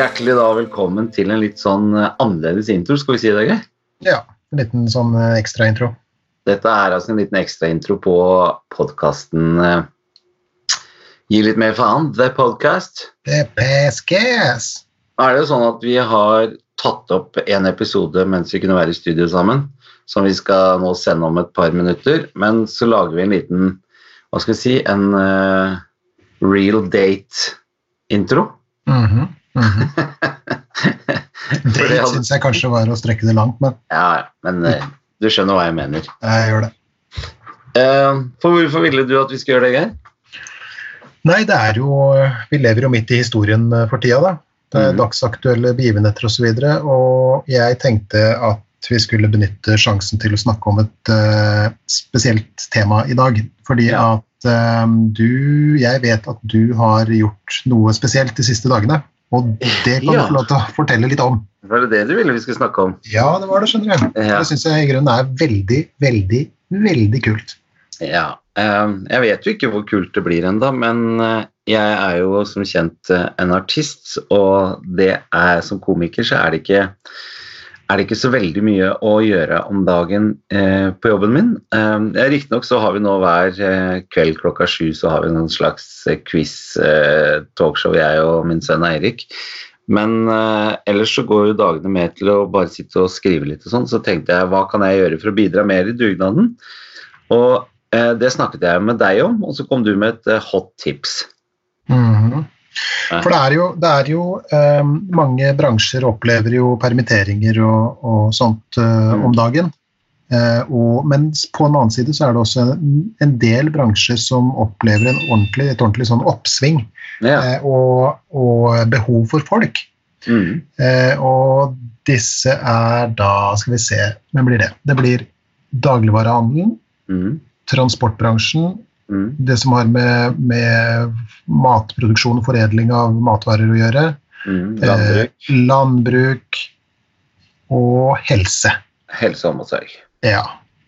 Hjertelig da velkommen til en litt sånn eh, annerledes intro, skal vi si det, Geir? Ja, en liten sånn eh, ekstraintro. Dette er altså en liten ekstraintro på podkasten Gi litt mer faen, The Podcast. The PSKs. Er det jo sånn at vi har tatt opp en episode mens vi kunne være i studio sammen, som vi skal nå sende om et par minutter, men så lager vi en liten, hva skal vi si, en uh, real date-intro. Mm mhm. For det hadde- syns jeg kanskje var å strekke det langt, men Ja, men eh, du skjønner hva jeg mener. jeg gjør det. Eh, for hvorfor ville du at vi skulle gjøre det, Geir? Nei, det er jo Vi lever jo midt i historien eh, for tida, da. Det er mm. dagsaktuelle begivenheter osv. Og, så og jeg tenkte at vi skulle benytte sjansen til å snakke om et uh, spesielt tema i dag. Fordi Ja. at eh, du Jeg vet at du har gjort noe spesielt de siste dagene. Og det kan Ja. du få lov til å fortelle litt om. Var det det du ville vi skulle snakke om? Ja, det var det, skjønner du. Ja. Det syns jeg i grunnen er veldig, veldig, veldig kult. Ja, eh, jeg vet jo ikke hvor kult det blir enda, men eh, jeg er jo som kjent eh, en artist, og det er, som komiker så er det ikke er det ikke så veldig mye å gjøre om dagen eh, på jobben min. Eh, Riktignok så har vi nå hver eh, kveld klokka sju så har vi noen slags eh, quiz-talkshow, jeg og min sønn Eirik. Men eh, ellers så går jo dagene med til å bare sitte og skrive litt og sånn, så tenkte jeg hva kan jeg gjøre for å bidra mer i dugnaden? Og eh, det snakket jeg med deg om, og så kom du med et eh, hot tips. Mm Ja. For det er jo, det er jo eh, Mange bransjer opplever jo permitteringer og, og sånt Mm. om dagen. Eh, og, men på en annen side så er det også en, en del bransjer som opplever en ordentlig, et ordentlig sånn oppsving Ja. eh, og, og behov for folk. Mm. Eh, og disse er da Skal vi se Hvem blir det? Det blir dagligvarehandelen, Mm. transportbransjen, Mm. det som har med, med matproduksjon og foredling av matvarer å gjøre. Mm. Landbruk, Eh, landbruk og helse. helse og omsorg. Ja.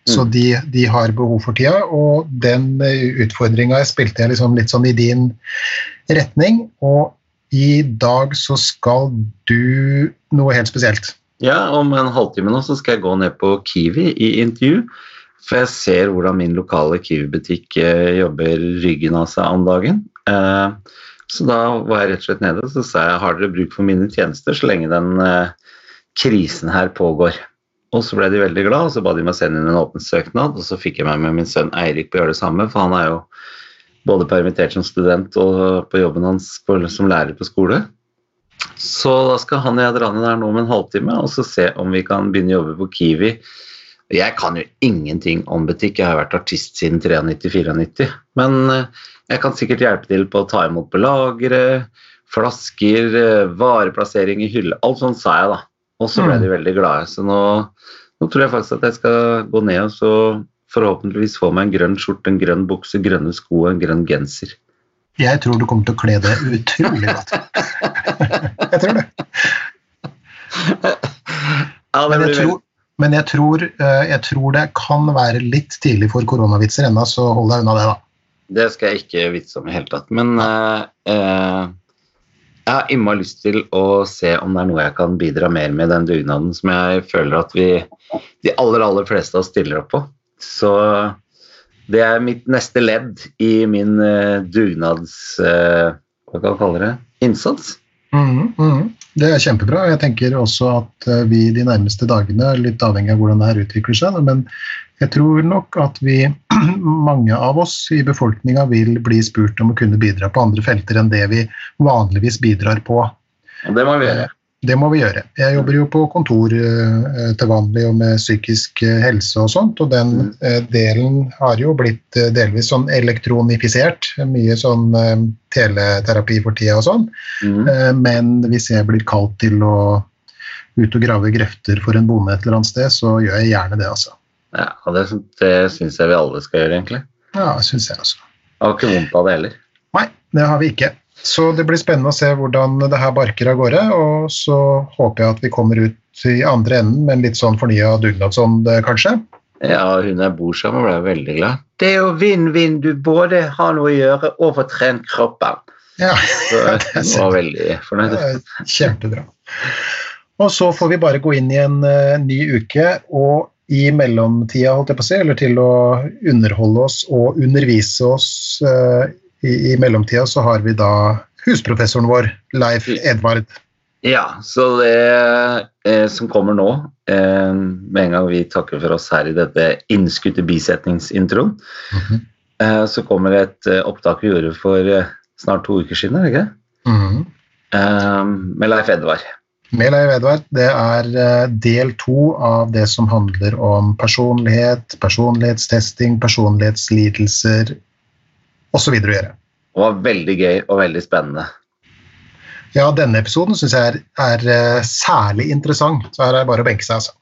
Så Mm. de, de har behov for tida, og den utfordringa spilte jeg liksom litt sånn i din retning. Og i dag så skal du noe helt spesielt. Ja, om en halvtime nå så skal jeg gå ned på Kiwi i intervju. For jeg ser hvordan min lokale Kiwi-butikk eh, jobber ryggen av seg om dagen. Eh, så da var jeg rett og slett nede og så sa jeg har dere bruk for mine tjenester så lenge den eh, krisen her pågår. Og så ble de veldig glad, og så ba de meg sende inn en åpen søknad, og så fikk jeg meg med min sønn Eirik på å gjøre det samme, for han er jo både permittert som student og på jobben hans på, som lærer på skole. Så da skal han og jeg dra ned der nå om en halvtime og så se om vi kan begynne å jobbe på Kiwi. Jeg kan jo ingenting om butikk, jeg har vært artist siden 93-94. Men eh, jeg kan sikkert hjelpe til på å ta imot på lageret, flasker, eh, vareplassering i hylle. Alt sånt sa jeg, da. Og så ble Mm. de veldig glade. Så nå, nå tror jeg faktisk at jeg skal gå ned og så forhåpentligvis få meg en grønn skjorte, en grønn bukse, grønne sko og en grønn genser. Jeg tror du kommer til å kle det utrolig godt. jeg tror det. Ja, det blir tror, men jeg tror, eh, jeg tror det kan være litt tidlig for koronavitser ennå, så hold deg unna det, da. Det skal jeg ikke vitse om i hele tatt. Men eh, eh, jeg har innmari lyst til å se om det er noe jeg kan bidra mer med i den dugnaden som jeg føler at vi, de aller, aller fleste av oss stiller opp på. Så det er mitt neste ledd i min eh, dugnads... hva kan man kalle det? Innsats. Mhm, mhm. Det er kjempebra. Jeg tenker også at eh, vi de nærmeste dagene, litt avhengig av hvordan det her utvikler seg, men jeg tror nok at vi, mange av oss i befolkninga, vil bli spurt om å kunne bidra på andre felter enn det vi vanligvis bidrar på. Det må vi gjøre. Det må vi gjøre. Jeg jobber jo på kontor eh, til vanlig og med psykisk eh, helse og sånt, og den Mm. eh, delen har jo blitt delvis sånn elektronifisert. Mye sånn teleterapi for tida og sånn. Mm. Men hvis jeg blir kalt til å ut og grave grøfter for en bonde et eller annet sted, så gjør jeg gjerne det, altså. Ja, det, det syns jeg vi alle skal gjøre, egentlig. Ja, syns jeg også. Jeg har ikke vondt av det heller. Nei, det har vi ikke. Så det blir spennende å se hvordan det her barker av gårde, og så håper jeg at vi kommer ut i andre enden med en litt sånn fornya dugnadsånd, eh, kanskje. Ja, hun jeg bor sammen ble veldig glad. Det er jo vinn-vinn. Du både har noe å gjøre og får trent kroppen. Ja, Så det er var veldig fornøyd. Er Kjempebra. Og så får vi bare gå inn i en uh, ny uke, og i mellomtida, holdt jeg på å si, eller til å underholde oss og undervise oss eh, i, i mellomtida, så har vi da husprofessoren vår, Leif Edvard. Ja, så det eh, som kommer nå, eh, med en gang vi takker for oss her i dette innskutte bisetningsintroen, eh, så kommer et eh, opptak vi gjorde for eh, snart to uker siden, er det ikke det? Mhm. Eh, med Leif Edvard. Med Leif Edvard, det er del to av det som handler om personlighet, personlighetstesting, personlighetslidelser osv. å gjøre. Det var veldig gøy og veldig spennende. Ja, denne episoden syns jeg er, er eh, særlig interessant, så her er det bare å benke seg, altså.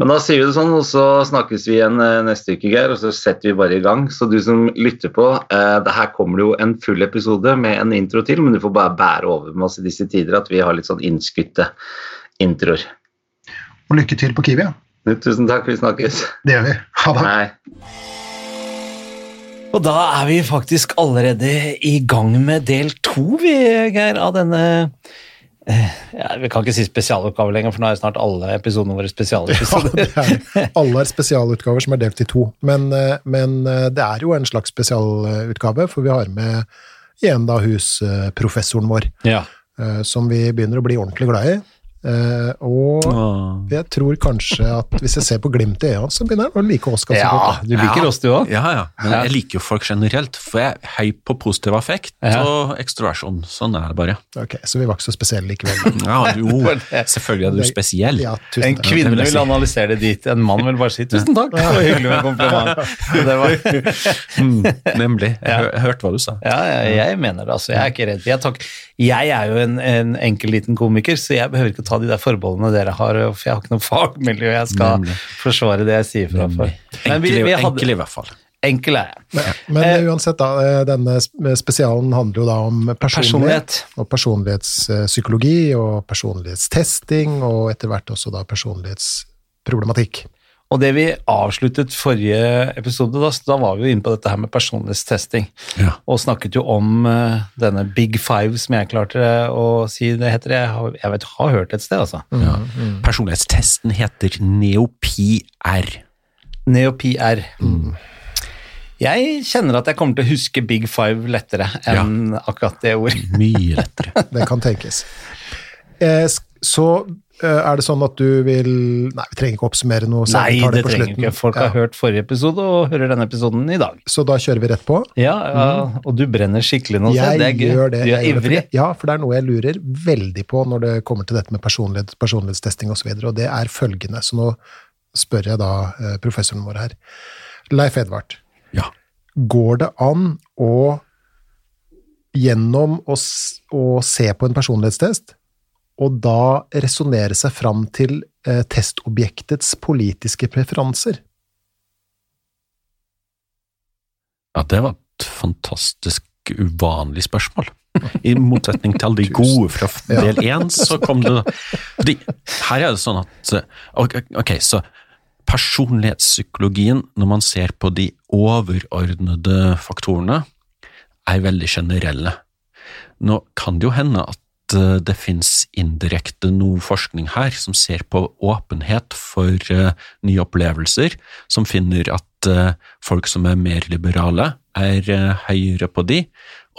Men da sier vi det sånn, og så snakkes vi igjen eh, neste uke, Geir, og så setter vi bare i gang. Så du som lytter på, eh, det her kommer det jo en full episode med en intro til, men du får bare bære over med oss i disse tider at vi har litt sånn innskutte introer. Og lykke til på Kiwi. Ja. Tusen takk, vi snakkes. Det gjør vi. Ha det. Hei. Og da er vi faktisk allerede i gang med del to, vi, Geir, av denne eh, ja, Vi kan ikke si spesialoppgave lenger, for nå er snart alle episodene våre spesialepisoder. Ja, er, alle er spesialutgaver som er delt i to, men, eh, men eh, det er jo en slags spesialutgave, for vi har med igjen da husprofessoren vår, ja. som vi begynner å bli ordentlig glad i. Eh, Og jeg tror kanskje at hvis jeg ser på glimt i øynene, så begynner han å like oss ganske ja, godt. du liker Ja. oss, du òg? Ja, ja. Men Ja. jeg liker jo folk generelt, for jeg er høy på positiv affekt Ja. og ekstroversjon. Sånn er det bare. Ok, Så vi var ikke så spesielle likevel. Ja, jo, selvfølgelig er du spesiell. Ja, En kvinne vil analysere det dit. En mann vil bare si 'tusen takk', det var hyggelig med kompliment. Det var, Mm, nemlig. Jeg, Ja. hør, hørte hva du sa. ja, jeg, jeg mener det, altså. Jeg er ikke redd. Jeg, jeg er jo en, en enkel liten komiker, så jeg behøver ikke ta de der forbeholdene dere har, for jeg har ikke noe fagmiljø jeg skal Nemlig. forsvare det jeg sier fra for. Men vi, vi i- hadde, enkel i hvert fall. enkel er jeg. Men, men uansett, da, eh, denne spesialen handler jo da om personlighet. Personlighet. Og personlighetspsykologi og personlighetstesting, og etter hvert også da personlighetsproblematikk. Og det vi avsluttet forrige episode, da, da var vi jo inne på dette her med personlighetstesting. Ja. Og snakket jo om uh, denne Big Five, som jeg klarte å si det heter. Jeg, har, jeg vet, har hørt et sted, altså. Ja. Personlighetstesten heter NeoPR. NeoPR. Jeg kjenner at jeg kommer til å huske Big Five lettere enn akkurat det ordet. Mye lettere. Det kan tenkes. Eh, Så er det sånn at du vil Nei, vi trenger ikke oppsummere noe. Nei, det, det trenger slutten. ikke. Folk har Ja. hørt forrige episode og hører denne episoden i dag. Så da kjører vi rett på. Ja, ja og du brenner skikkelig nå. Jeg det er gøy. gjør det. Du er ivrig. det- Ja, for det er noe jeg lurer veldig på når det kommer til dette med personlighet, personlighetstesting osv., og, så videre, og det er følgende. Så nå spør jeg da eh, professoren vår her. Leif Edvard, Ja. går det an å gjennom å, å se på en personlighetstest, og da resonnere seg fram til eh, testobjektets politiske preferanser? Ja, det var et fantastisk uvanlig spørsmål. I motsetning til alle de gode fra del én, så kom det Fordi her er det sånn at ok, så personlighetspsykologien, når man ser på de overordnede faktorene, er veldig generelle. Nå kan det jo hende at eh, det finnes indirekte noe forskning her som ser på åpenhet for eh, nye opplevelser, som finner at eh, folk som er mer liberale, er høyere på de,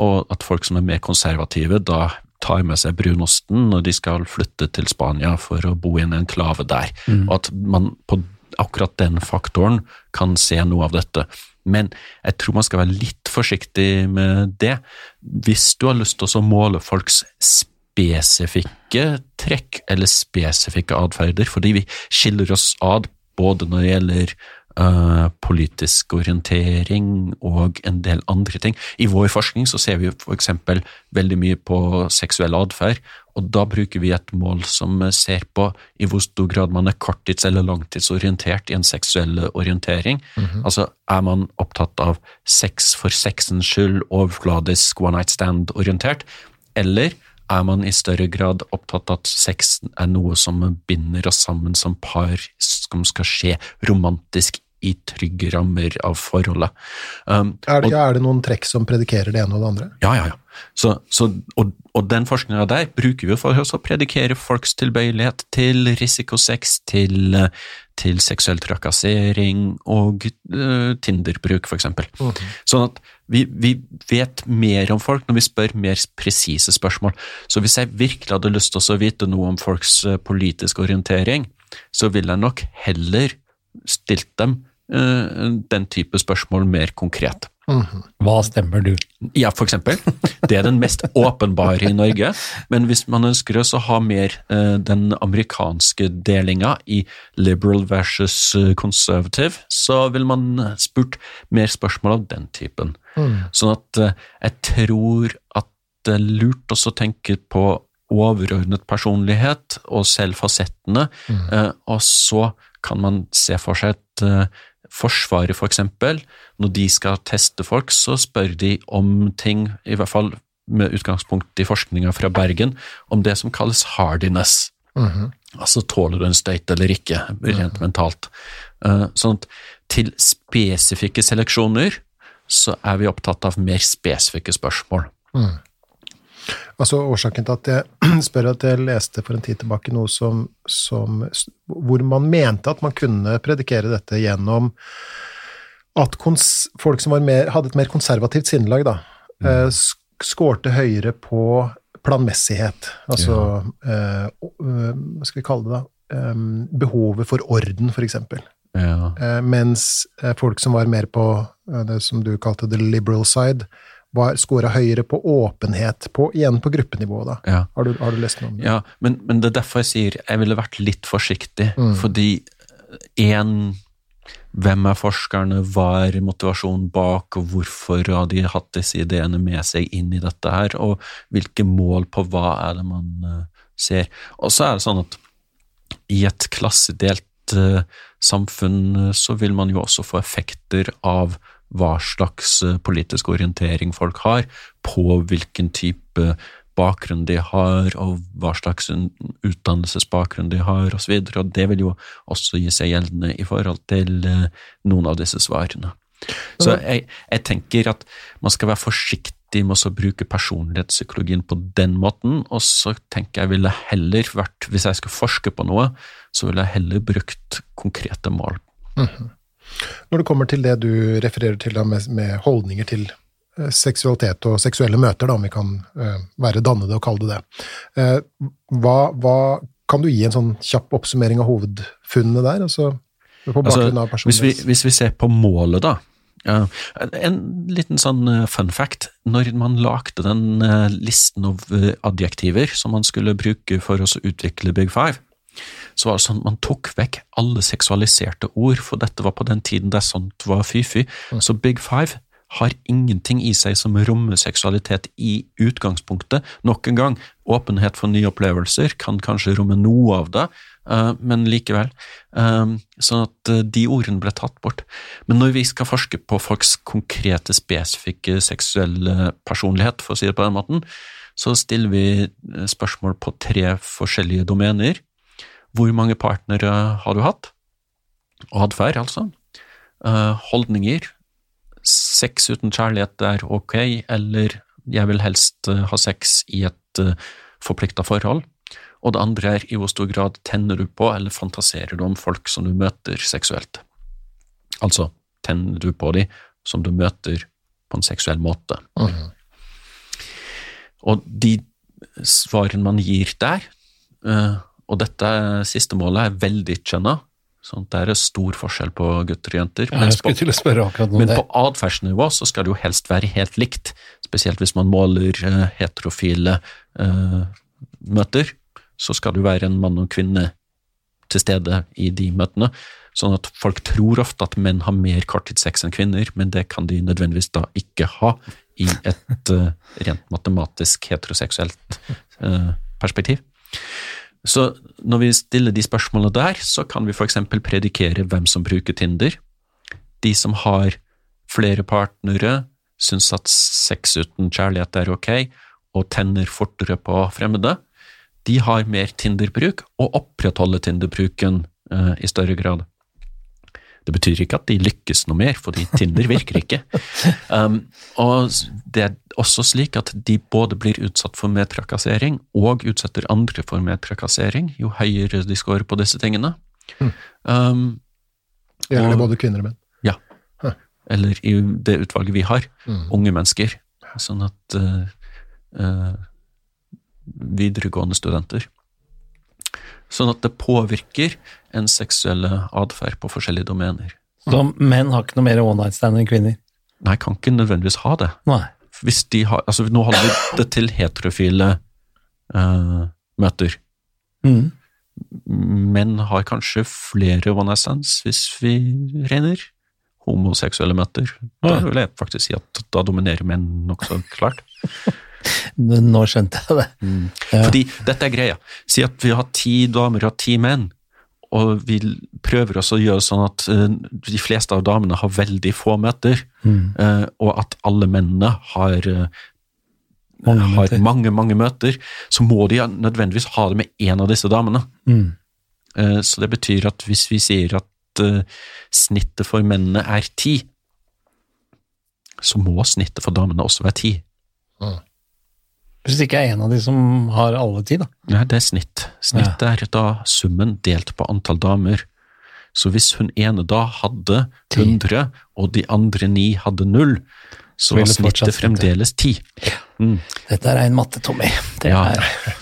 og at folk som er mer konservative, da tar med seg brunosten når de skal flytte til Spania for å bo i en enklave der, og at man på akkurat den faktoren kan se noe av dette. Men jeg tror man skal være litt forsiktig med det. Hvis du har lyst til å måle folks spesifikke trekk eller spesifikke atferder, fordi vi skiller oss ad både når det gjelder uh, politisk orientering og en del andre ting. I vår forskning så ser vi eksempel veldig mye på seksuell atferd, og da bruker vi et mål som ser på i hvor stor grad man er korttids- eller langtidsorientert i en seksuell orientering. Altså, er man opptatt av sex for sexens skyld, overfladisk one night stand-orientert, eller er man i større grad opptatt av at sex er noe som binder oss sammen som par, som skal skje romantisk i trygge rammer av forholdet. Um, Er det, og- er det noen trekk som predikerer det ene og det andre? ja, ja, ja. Så, så, og, og den forskninga der bruker vi for å predikere folks tilbøyelighet til risikosex, til, eh, til seksuell trakassering og uh, Tinder-bruk, f.eks. Sånn at vi, vi vet mer om folk når vi spør mer presise spørsmål. Så hvis jeg virkelig hadde lyst til å vite noe om folks eh, politiske orientering, så ville jeg nok heller stilt dem uh, den type spørsmål mer konkret. Hva stemmer du? Ja, for eksempel. Det er den mest åpenbare i Norge. Men hvis man ønsker å ha mer eh, den amerikanske delinga i liberal versus eh, conservative, så vil man spurt mer spørsmål av den typen. Sånn at eh, jeg tror at det er lurt også å tenke på overordnet personlighet og selv fasettene, mm. og så kan man se for seg et Forsvaret, for eksempel, når de skal teste folk, så spør de om ting, i hvert fall med utgangspunkt i forskninga fra Bergen, om det som kalles hardiness. Altså tåler du en støyt eller ikke, rent mentalt. Eh, Sånn at til spesifikke seleksjoner så er vi opptatt av mer spesifikke spørsmål. Altså Årsaken til at jeg spør at jeg leste for en tid tilbake noe som, som hvor man mente at man kunne predikere dette gjennom at folk som var mer, hadde et mer konservativt sinnelag, da, mm. sk- skårte høyere på planmessighet. Altså ja. å- eh, Hva skal vi kalle det, da? Eh, behovet for orden, eksempel. Ja. Eh, mens eh, folk som var mer på eh, det som du kalte the liberal side, scora høyere på åpenhet, på, igjen på gruppenivå. da. Ja. Har du, har du lest noe om det? Ja, men, men det er derfor jeg sier jeg ville vært litt forsiktig, fordi én hvem er forskerne, hva er motivasjonen bak, og hvorfor har de hatt disse ideene med seg inn i dette her, og hvilke mål på hva er det man eh, ser. Og så er det sånn at i et klassedelt eh, samfunn eh, så vil man jo også få effekter av hva slags eh, politisk orientering folk har, på hvilken type bakgrunn de har, og hva slags utdannelsesbakgrunn de har, osv. Og, så og det vil jo også gi seg gjeldende i forhold til eh, noen av disse svarene. Så jeg, jeg tenker at man skal være forsiktig med å bruke personlighetspsykologien på den måten, og så tenker jeg ville heller vært, hvis jeg skulle forske på noe, så ville jeg heller brukt konkrete mål. Når det kommer til det du refererer til da, med, med holdninger til eh, seksualitet og seksuelle møter, da, om vi kan uh, være dannede og kalle det det, uh, hva, hva kan du gi en sånn kjapp oppsummering av hovedfunnene der? Altså, på bakgrunn av Altså, hvis, vi, hvis vi ser på målet, da. Uh, en liten sånn fun fact. Når man lagde den listen av adjektiver som man skulle bruke for å utvikle Big Five, så var det sånn at man tok vekk alle seksualiserte ord, for dette var på den tiden der sånt var fy-fy. Så Big Five har ingenting i seg som rommer seksualitet i utgangspunktet. Nok en gang, åpenhet for nye opplevelser kan kanskje romme noe av det, eh, men likevel. eh, Sånn at eh, de ordene ble tatt bort. Men når vi skal forske på folks konkrete, spesifikke seksuelle personlighet, for å si det på den måten, så stiller vi spørsmål på tre forskjellige domener. Hvor mange partnere har du hatt? Og Atferd, altså. Eh, holdninger. Sex uten kjærlighet er ok, eller jeg vil helst eh, ha sex i et uh, forplikta forhold. Og det andre er i hvor stor grad tenner du på eller fantaserer du om folk som du møter seksuelt. Altså, tenner du på de som du møter på en seksuell måte. Og de svarene man gir der, eh, og dette siste målet er veldig kjønna. sånn det er stor forskjell på gutter og jenter. Jeg mens på- skulle til å spørre akkurat men det. på atferdsnivå så skal det jo helst være helt likt, spesielt hvis man måler uh, heterofile uh, møter, så skal det jo være en mann og kvinne til stede i de møtene. Sånn at folk tror ofte at menn har mer korttidssex enn kvinner, men det kan de nødvendigvis da ikke ha i et uh, rent matematisk heteroseksuelt perspektiv. Så når vi stiller de spørsmålene der, så kan vi f.eks. predikere hvem som bruker Tinder. De som har flere partnere, syns at sex uten kjærlighet er ok, og tenner fortere på fremmede, de har mer Tinder-bruk og opprettholder Tinder-bruken eh, i større grad. Det betyr ikke at de lykkes noe mer, fordi Tinder virker ikke. Um, og det er også slik at de både blir utsatt for mer trakassering og utsetter andre for mer trakassering, jo høyere de scorer på disse tingene. Um, Gjelder det både kvinner og menn? Ja. eller i det utvalget vi har, Mm. unge mennesker. Sånn at uh, uh, Videregående studenter. Sånn at det påvirker en seksuelle atferd på forskjellige domener. Så menn har ikke noe mer one night stand enn kvinner? Nei, kan ikke nødvendigvis ha det. Nei. Hvis de har, altså Nå holder vi det til heterofile uh, møter. Mm. Menn har kanskje flere one night stands, hvis vi regner homoseksuelle møter. Da vil jeg faktisk si at da dominerer menn nokså klart. Nå skjønte jeg det. Ja. Fordi dette er greia. Si at vi har ti damer og ti menn, og vi prøver også å gjøre sånn at uh, de fleste av damene har veldig få møter, Mm. uh, og at alle mennene har, uh, Mange har møter. mange, mange møter, så må de nødvendigvis ha det med én av disse damene. Mm. Så det betyr at hvis vi sier at snittet for mennene er ti, så må snittet for damene også være ti. Hvis ikke jeg er en av de som har alle ti, da. Nei, det er snitt. Snitt er da summen delt på antall damer. Så hvis hun ene da hadde Ti. 100, og de andre ni hadde null, så var snittet fremdeles 10. Mm. Dette er rein matte, Tommy. Det Ja,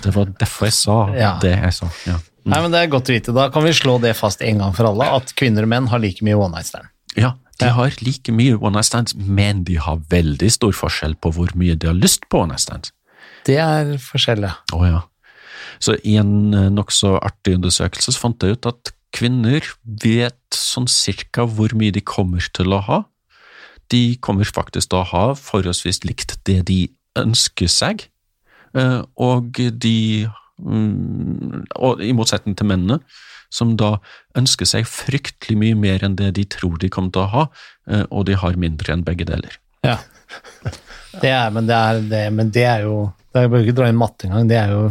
det var derfor jeg sa Ja. det jeg sa. Ja. Mm. Nei, men Det er godt å vite. Da kan vi slå det fast en gang for alle, at kvinner og menn har like mye one night stand. ja, de har like mye one night stands, men de har veldig stor forskjell på hvor mye de har lyst på one night stands. Det er forskjellig. Oh, ja. Så i en eh, nokså artig undersøkelse så fant jeg ut at kvinner vet sånn cirka hvor mye de kommer til å ha. De kommer faktisk til å ha forholdsvis likt det de ønsker seg, eh, og de mm, Og i motsetning til mennene, som da ønsker seg fryktelig mye mer enn det de tror de kommer til å ha, eh, og de har mindre enn begge deler. Ja. Det er, men, det er, det, men det er jo Jeg bør ikke dra inn matte engang, det er jo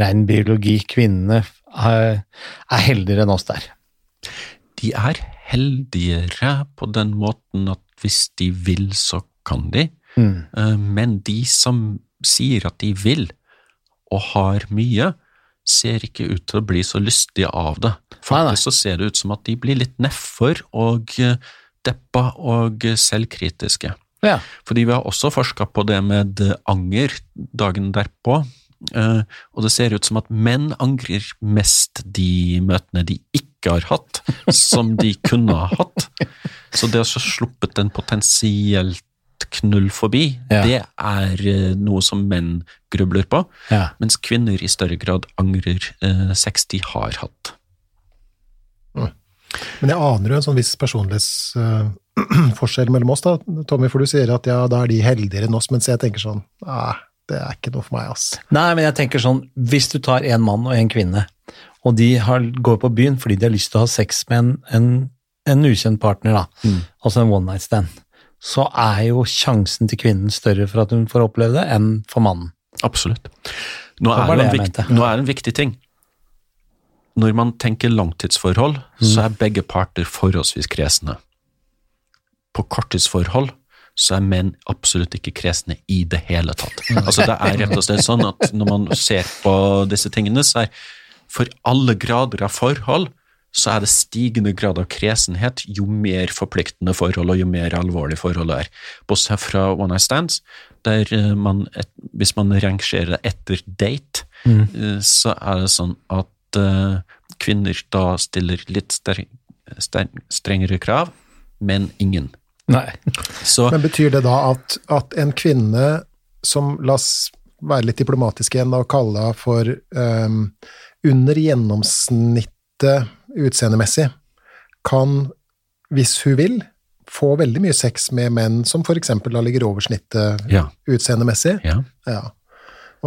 ren biologi. Kvinnene er, er heldigere enn oss der. de er heldigere på den måten at hvis de vil, så kan de. Mm. Eh, Men de som sier at de vil, og har mye, ser ikke ut til å bli så lystige av det. Faktisk så ser det ut som at de blir litt nedfor og eh, deppa og eh, selvkritiske. Ja. Fordi vi har også forska på det med anger dagen derpå, eh, og det ser ut som at menn angrer mest de møtene de ikke har hatt, som de kunne ha hatt. Så det å ha sluppet en potensielt knull forbi, Ja. det er eh, noe som menn grubler på, Ja. mens kvinner i større grad angrer eh, sex de har hatt. Men jeg aner jo en sånn viss personlighetsforskjell mellom oss, da, Tommy, for du sier at ja, da er de heldigere enn oss, mens jeg tenker sånn Nei, det er ikke noe for meg, ass. Nei, men jeg tenker sånn, hvis du tar en mann og en kvinne, og de har, går på byen fordi de har lyst til å ha sex med en, en, en ukjent partner, da, Mm. altså en one night stand, så er jo sjansen til kvinnen større for at hun får oppleve det, enn for mannen. Absolutt. Nå er det, det viktig, nå er det en viktig ting. Når man tenker langtidsforhold, så er begge parter forholdsvis kresne. På korttidsforhold så er menn absolutt ikke kresne i det hele tatt. Altså Det er rett og slett sånn at når man ser på disse tingene, så er for alle grader av forhold så er det stigende grad av kresenhet jo mer forpliktende forhold og jo mer alvorlig forholdet er. Bortsett fra one night stands, der eh, man, et, hvis man rangerer det etter date, mm. så er det sånn at uh, kvinner da stiller litt strengere krav, men ingen. Nei. Så Men betyr det da at, at en kvinne som, la oss være litt diplomatisk igjen, da, og kalle henne for um, under gjennomsnittet utseendemessig, kan, hvis hun vil, få veldig mye sex med menn som eksempel da ligger over snittet ja, utseendemessig? ja. Ja.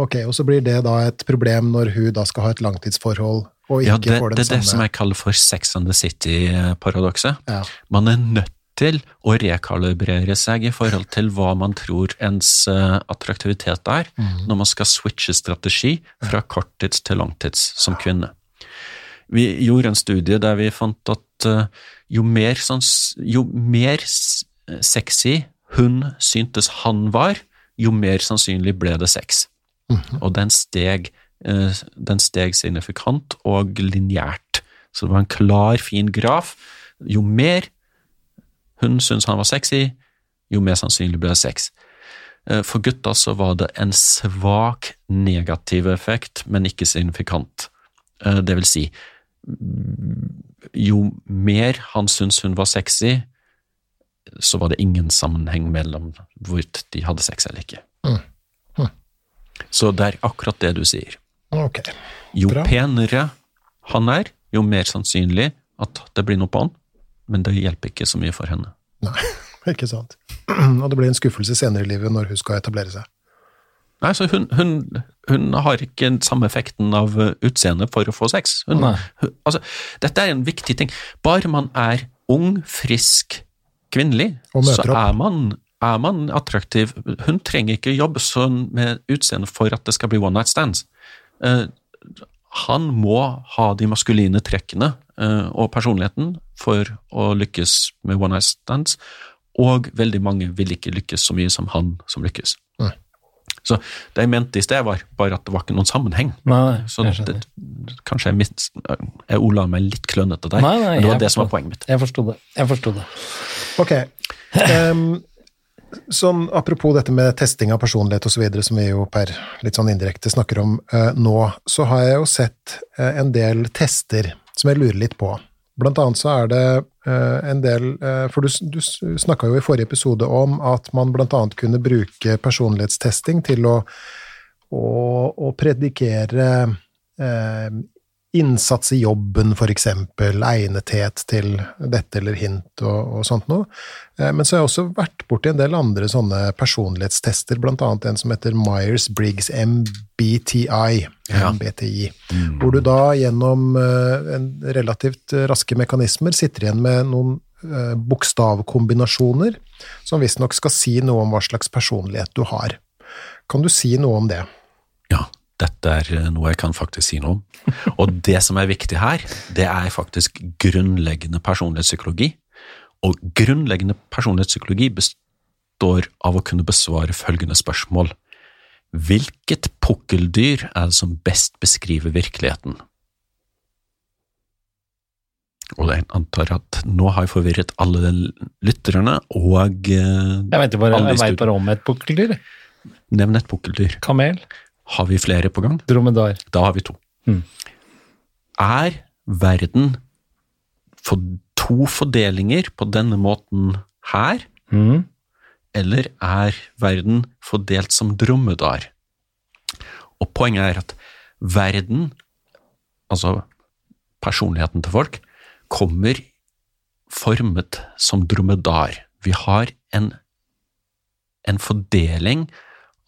Ok, og så blir det da et problem når hun da skal ha et langtidsforhold og ja det, får det er det som jeg kaller for Sex and the City-paradokset. ja. Man er nødt til å rekalibrere seg i forhold til hva man tror ens eh, attraktivitet er, når man skal switche strategi fra korttids til langtids som kvinne. Vi gjorde en studie der vi fant at eh, jo mer, sånn, jo mer sexy hun syntes han var, jo mer sannsynlig ble det sex. Og den steg, eh, den steg signifikant og lineært. Så det var en klar, fin graf. Jo mer hun syntes han var sexy, jo mer sannsynlig ble det sex. Eh, For gutta så var det en svak negativ effekt, men ikke signifikant. Eh, Det vil si, jo mer han syntes hun var sexy, så var det ingen sammenheng mellom hvorvidt de hadde sex eller ikke. Mm. Mm. Så det er akkurat det du sier. Okay. Jo penere han er, jo mer sannsynlig at det blir noe på han, men det hjelper ikke så mye for henne. Nei, ikke sant. Og det blir en skuffelse senere i livet når hun skal etablere seg. Nei, så hun, hun, hun har ikke den samme effekten av utseendet utseende for å få sex. Hun, hun, altså, dette er en viktig ting. Bare man er ung, frisk, kvinnelig, så er man, er man attraktiv. Hun trenger ikke jobbe sånn med utseende for at det skal bli one night stands. Eh, han må ha de maskuline trekkene eh, og personligheten for å lykkes med one night stands, og veldig mange vil ikke lykkes så mye som han som lykkes. Nei. Så det jeg mente i sted, var bare at det var ikke noen sammenheng. Nei, Så det, kanskje jeg, mist, jeg ola meg litt klønete der, Nei, nei, men det var det det som var poenget mitt. Jeg forsto det. Jeg forsto det. Ok. Ehm, sånn, apropos dette med testing av personlighet osv., som vi jo per litt sånn indirekte snakker om eh, nå, så har jeg jo sett eh, en del tester som jeg lurer litt på. Blant annet så er det eh, en del eh, For du, du snakka jo i forrige episode om at man blant annet kunne bruke personlighetstesting til å, å, å predikere eh, innsats i jobben, eksempel, egnethet til dette eller hint og, og sånt noe. Eh, Men så har jeg også vært borti en del andre sånne personlighetstester, blant annet en som heter Myers-Briggs MBTI, Ja. MBTI, hvor du da gjennom eh, en relativt raske mekanismer sitter igjen med noen eh, bokstavkombinasjoner som visstnok skal si noe om hva slags personlighet du har. Kan du si noe om det? Ja, dette er eh, noe jeg kan faktisk si noe om. Og det som er viktig her, det er faktisk grunnleggende personlighetspsykologi. Og grunnleggende personlighetspsykologi består av å kunne besvare følgende spørsmål. Hvilket pukkeldyr er det som best beskriver virkeligheten? Og jeg antar at nå har jeg forvirret alle lytterne, og eh, Jeg vet bare, jeg vet bare om et pukkeldyr. nevn et pukkeldyr. Kamel. Har vi flere på gang? Dromedar. Da har vi to. Mm. Er verden for to fordelinger på denne måten her, Mm. eller er verden fordelt som dromedar? Og poenget er at verden, altså personligheten til folk, kommer formet som dromedar. Vi har en, en fordeling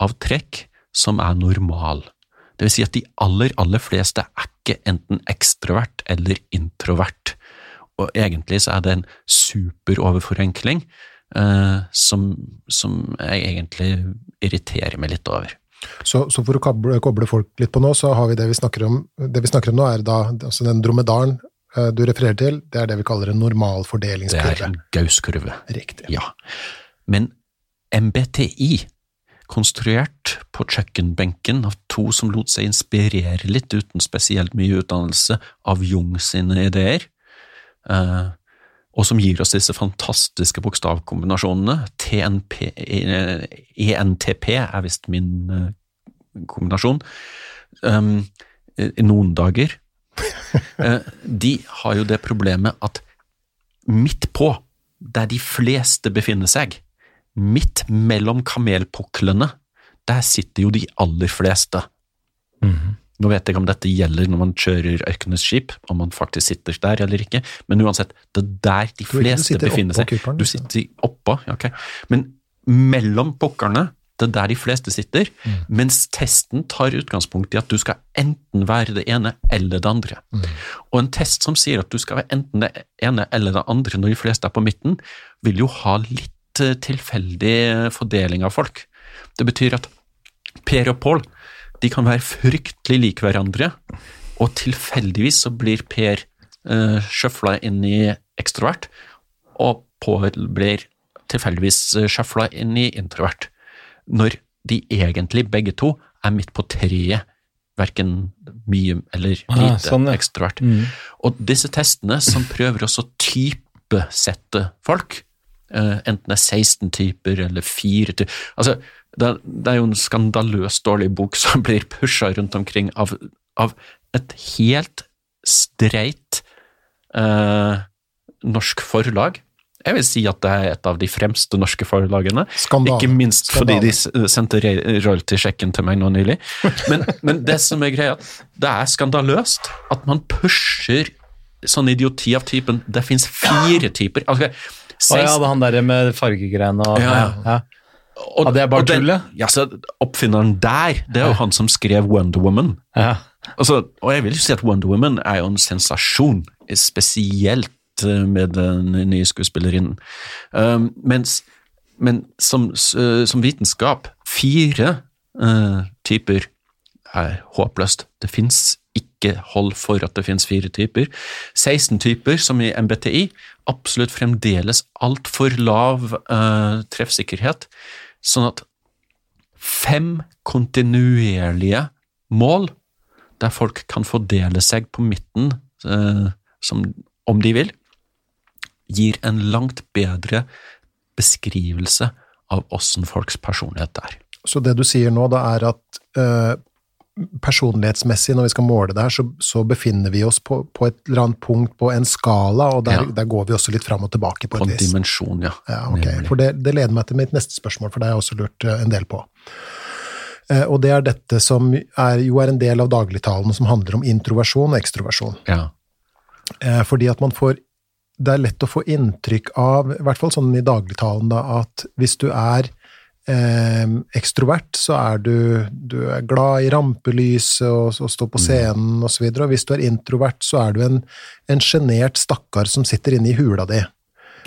av trekk som er normal. Det vil si at de aller, aller fleste er ikke enten ekstrovert eller introvert. Og egentlig så er det en super overforenkling eh, som, som jeg egentlig irriterer meg litt over. Så, så for å koble, koble folk litt på nå, så har vi det vi snakker om. Det vi snakker om nå, er da altså den dromedaren eh, du refererer til, det er det vi kaller en Det er en gauskurve. Riktig. Ja. Men MBTI, konstruert på kjøkkenbenken av to som lot seg inspirere litt uten spesielt mye utdannelse av Jung sine ideer, eh, og som gir oss disse fantastiske bokstavkombinasjonene. TNP, eh, ENTP er visst min eh, kombinasjon. I noen dager. De har jo det problemet at midt på, der de fleste befinner seg, midt mellom kamelpuklene, der sitter jo de aller fleste. Mhm. Nå vet jeg ikke om dette gjelder når man kjører Ørkenes skip, om man faktisk sitter der eller ikke, men uansett, det er der de fleste befinner seg. Kuperen, Du liksom. sitter oppå, ok. Men mellom pukkerne, det er der de fleste sitter, Mm. mens testen tar utgangspunkt i at du skal enten være det ene eller det andre. Mm. Og en test som sier at du skal være enten det ene eller det andre når de fleste er på midten, vil jo ha litt eh, tilfeldig fordeling av folk. Det betyr at Per og Pål de kan være fryktelig lik hverandre, og tilfeldigvis så blir Per uh, sjøfla inn i ekstrovert, og Pål blir tilfeldigvis uh, sjøfla inn i introvert. Når de egentlig begge to er midt på treet, verken mye eller Ah, lite sånn, ja. ekstrovert. Mm. Og disse testene som prøver også å typesette folk, eh, enten det er 16 typer eller 4 typer altså, det, er- jo en skandaløst dårlig bok som blir pusha rundt omkring av, av et helt streit eh, norsk forlag. Jeg vil si at det er et av de fremste norske forlagene. Skandal. Ikke minst fordi de sendte royalty-sjekken til meg nå nylig. Men, men det som er greia, det er skandaløst at man pusher sånn idioti av typen Det fins fire typer. Altså, Å ja, det er han der med fargegreiene og Ja. ja. og, Ja, det er bare og tull, ja. Så Oppfinneren der, det er jo han som skrev Wonder Woman. ja. Altså, og jeg vil jo si at Wonder Woman er jo en sensasjon, spesielt eh, med den nye skuespillerinnen. Um, mens, men som, eh, som vitenskap, fire uh, typer er håpløst. Det fins ikke hold for at det finnes fire typer. 16 typer, som i MBTI, absolutt fremdeles altfor lav eh, treffsikkerhet. Sånn at fem kontinuerlige mål der folk kan fordele seg på midten eh, som, om de vil, gir en langt bedre beskrivelse av åssen folks personlighet er. Så det du sier nå, da er at eh, personlighetsmessig, når vi skal måle det her, så, så befinner vi oss på, på et eller annet punkt på en skala, og der, Ja. der går vi også litt fram og tilbake på På et en vis. dimensjon, ja. Ja, okay. For det, det leder meg til mitt neste spørsmål, for det har jeg også lurt eh, en del på. Eh, Og det er dette som er, jo er en del av dagligtalen som handler om introversjon og ekstroversjon. ja. Eh, Fordi at man får Det er lett å få inntrykk av, i hvert fall sånn i dagligtalen, da, at hvis du er eh, ekstrovert, så er du, du er glad i rampelyset og, og står på scenen osv. Og, så og hvis du er introvert, så er du en, en sjenert stakkar som sitter inne i hula di.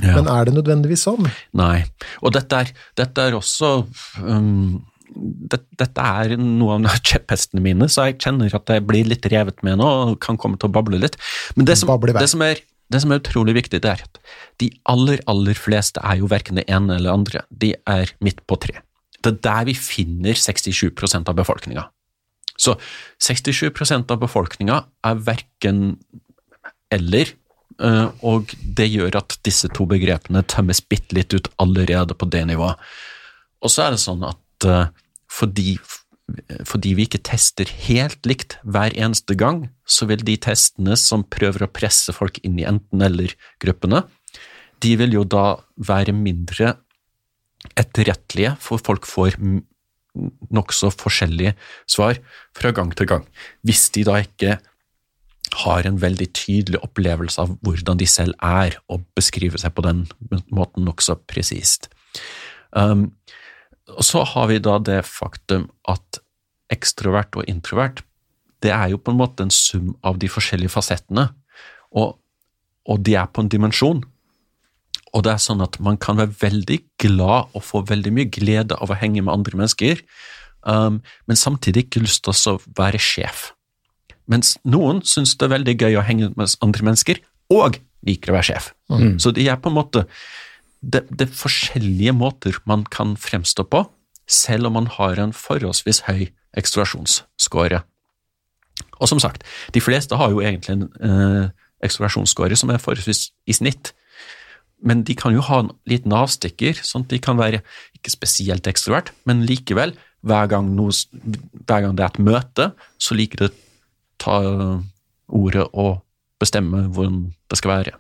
ja. Men er det nødvendigvis sånn? Nei. Og dette er, dette er også um, det, Dette er noe av kjepphestene mine, så jeg kjenner at jeg blir litt revet med nå og kan komme til å bable litt. Men det som, det som, er, det som er utrolig viktig, det er at de aller, aller fleste er jo verken det ene eller det andre. De er midt på tre. Det er der vi finner 67% av befolkninga. Så 67% av befolkninga er verken eller, eh, og det gjør at disse to begrepene tømmes bitte litt ut allerede på det nivået. Og så er det sånn at eh, fordi, fordi vi ikke tester helt likt hver eneste gang, så vil de testene som prøver å presse folk inn i enten-eller-gruppene, de vil jo da være mindre etterrettelige, for folk får nokså forskjellige svar fra gang til gang. Hvis de da ikke har en veldig tydelig opplevelse av hvordan de selv er, og beskriver seg på den måten nokså presist. Um, og så har vi da det faktum at ekstrovert og introvert, det er jo på en måte en sum av de forskjellige fasettene, og, og de er på en dimensjon. Og det er sånn at man kan være veldig glad og få veldig mye glede av å henge med andre mennesker, um, men samtidig ikke lyst til å være sjef. Mens noen syns det er veldig gøy å henge med andre mennesker, og liker å være sjef. Så de er på en måte det, det er forskjellige måter man kan fremstå på, selv om man har en forholdsvis høy ekstroversjonsscore. Og som sagt, de fleste har jo egentlig en eh, ekstroversjonsscore som er forholdsvis i snitt, men de kan jo ha en liten avstikker, sånn at de kan være ikke spesielt ekstrovert, men likevel, hver gang, noe, hver gang det er et møte, så liker de å ta ordet og bestemme hvordan det skal være.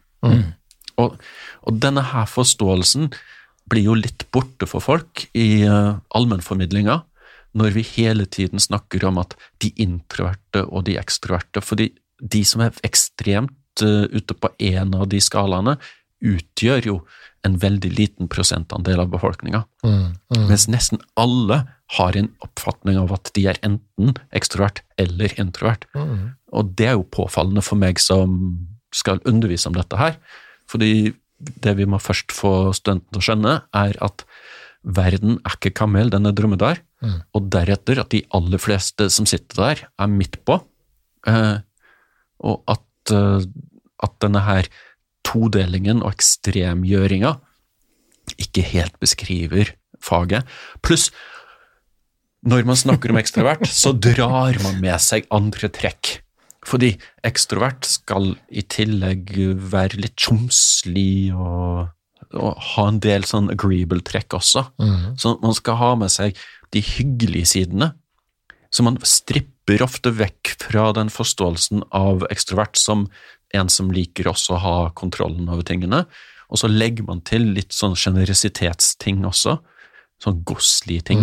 Og, og denne her forståelsen blir jo litt borte for folk i uh, allmennformidlinga, når vi hele tiden snakker om at de introverte og de ekstroverte, fordi de som er ekstremt eh, ute på en av de skalaene, utgjør jo en veldig liten prosentandel av befolkninga. Mens nesten alle har en oppfatning av at de er enten ekstrovert eller introvert. Og det er jo påfallende for meg som skal undervise om dette her, fordi det vi må først få studentene til å skjønne, er at verden er ikke kamel, den er dromedar, og deretter at de aller fleste som sitter der, er midt på, eh, og at eh, at denne her todelingen og ekstremgjøringa ikke helt beskriver faget. Pluss, når man snakker om ekstravert, så drar man med seg andre trekk. Fordi ekstrovert skal i tillegg være litt tjomslig og, og ha en del sånn agreeable trekk også. Så man skal ha med seg de hyggelige sidene. Så man stripper ofte vekk fra den forståelsen av ekstrovert som en som liker også å ha kontrollen over tingene, og så legger man til litt sånn sjenerøsitetsting også. Sånn godslige ting.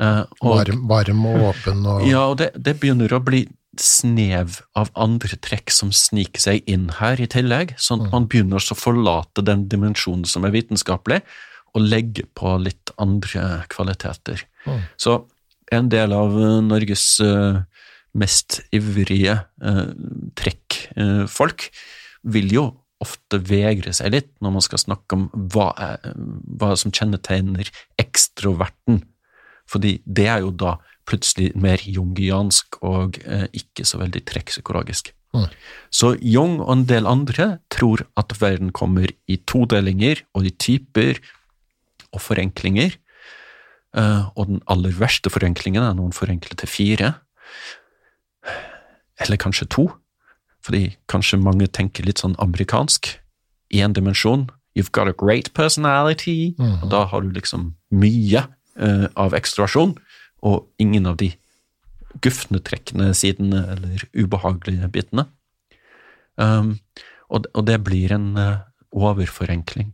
Eh, og- Varm, varm og åpen og ja, og det, det begynner å bli snev av andre trekk som sniker seg inn her i tillegg, sånn at man begynner å forlate den dimensjonen som er vitenskapelig, og legge på litt andre kvaliteter. Mm. Så en del av eh, Norges eh, mest ivrige uh, trekkfolk vil jo ofte vegre seg litt når man skal snakke om hva, er, hva som kjennetegner ekstroverten. Fordi det er jo da plutselig mer jungiansk og eh, ikke så veldig trekkpsykologisk. Mm. Så Jung og en del andre tror at verden kommer i todelinger og i typer og forenklinger. Eh, og den aller verste forenklingen er noen forenkler til fire. Eller kanskje to, fordi kanskje mange tenker litt sånn amerikansk. En dimensjon. You've got a great personality. Mhm. Og da har du liksom mye eh, av ekstroversjon, og ingen av de gufne trekkene sidene eller ubehagelige bitene. Um, og, og det blir en uh, overforenkling.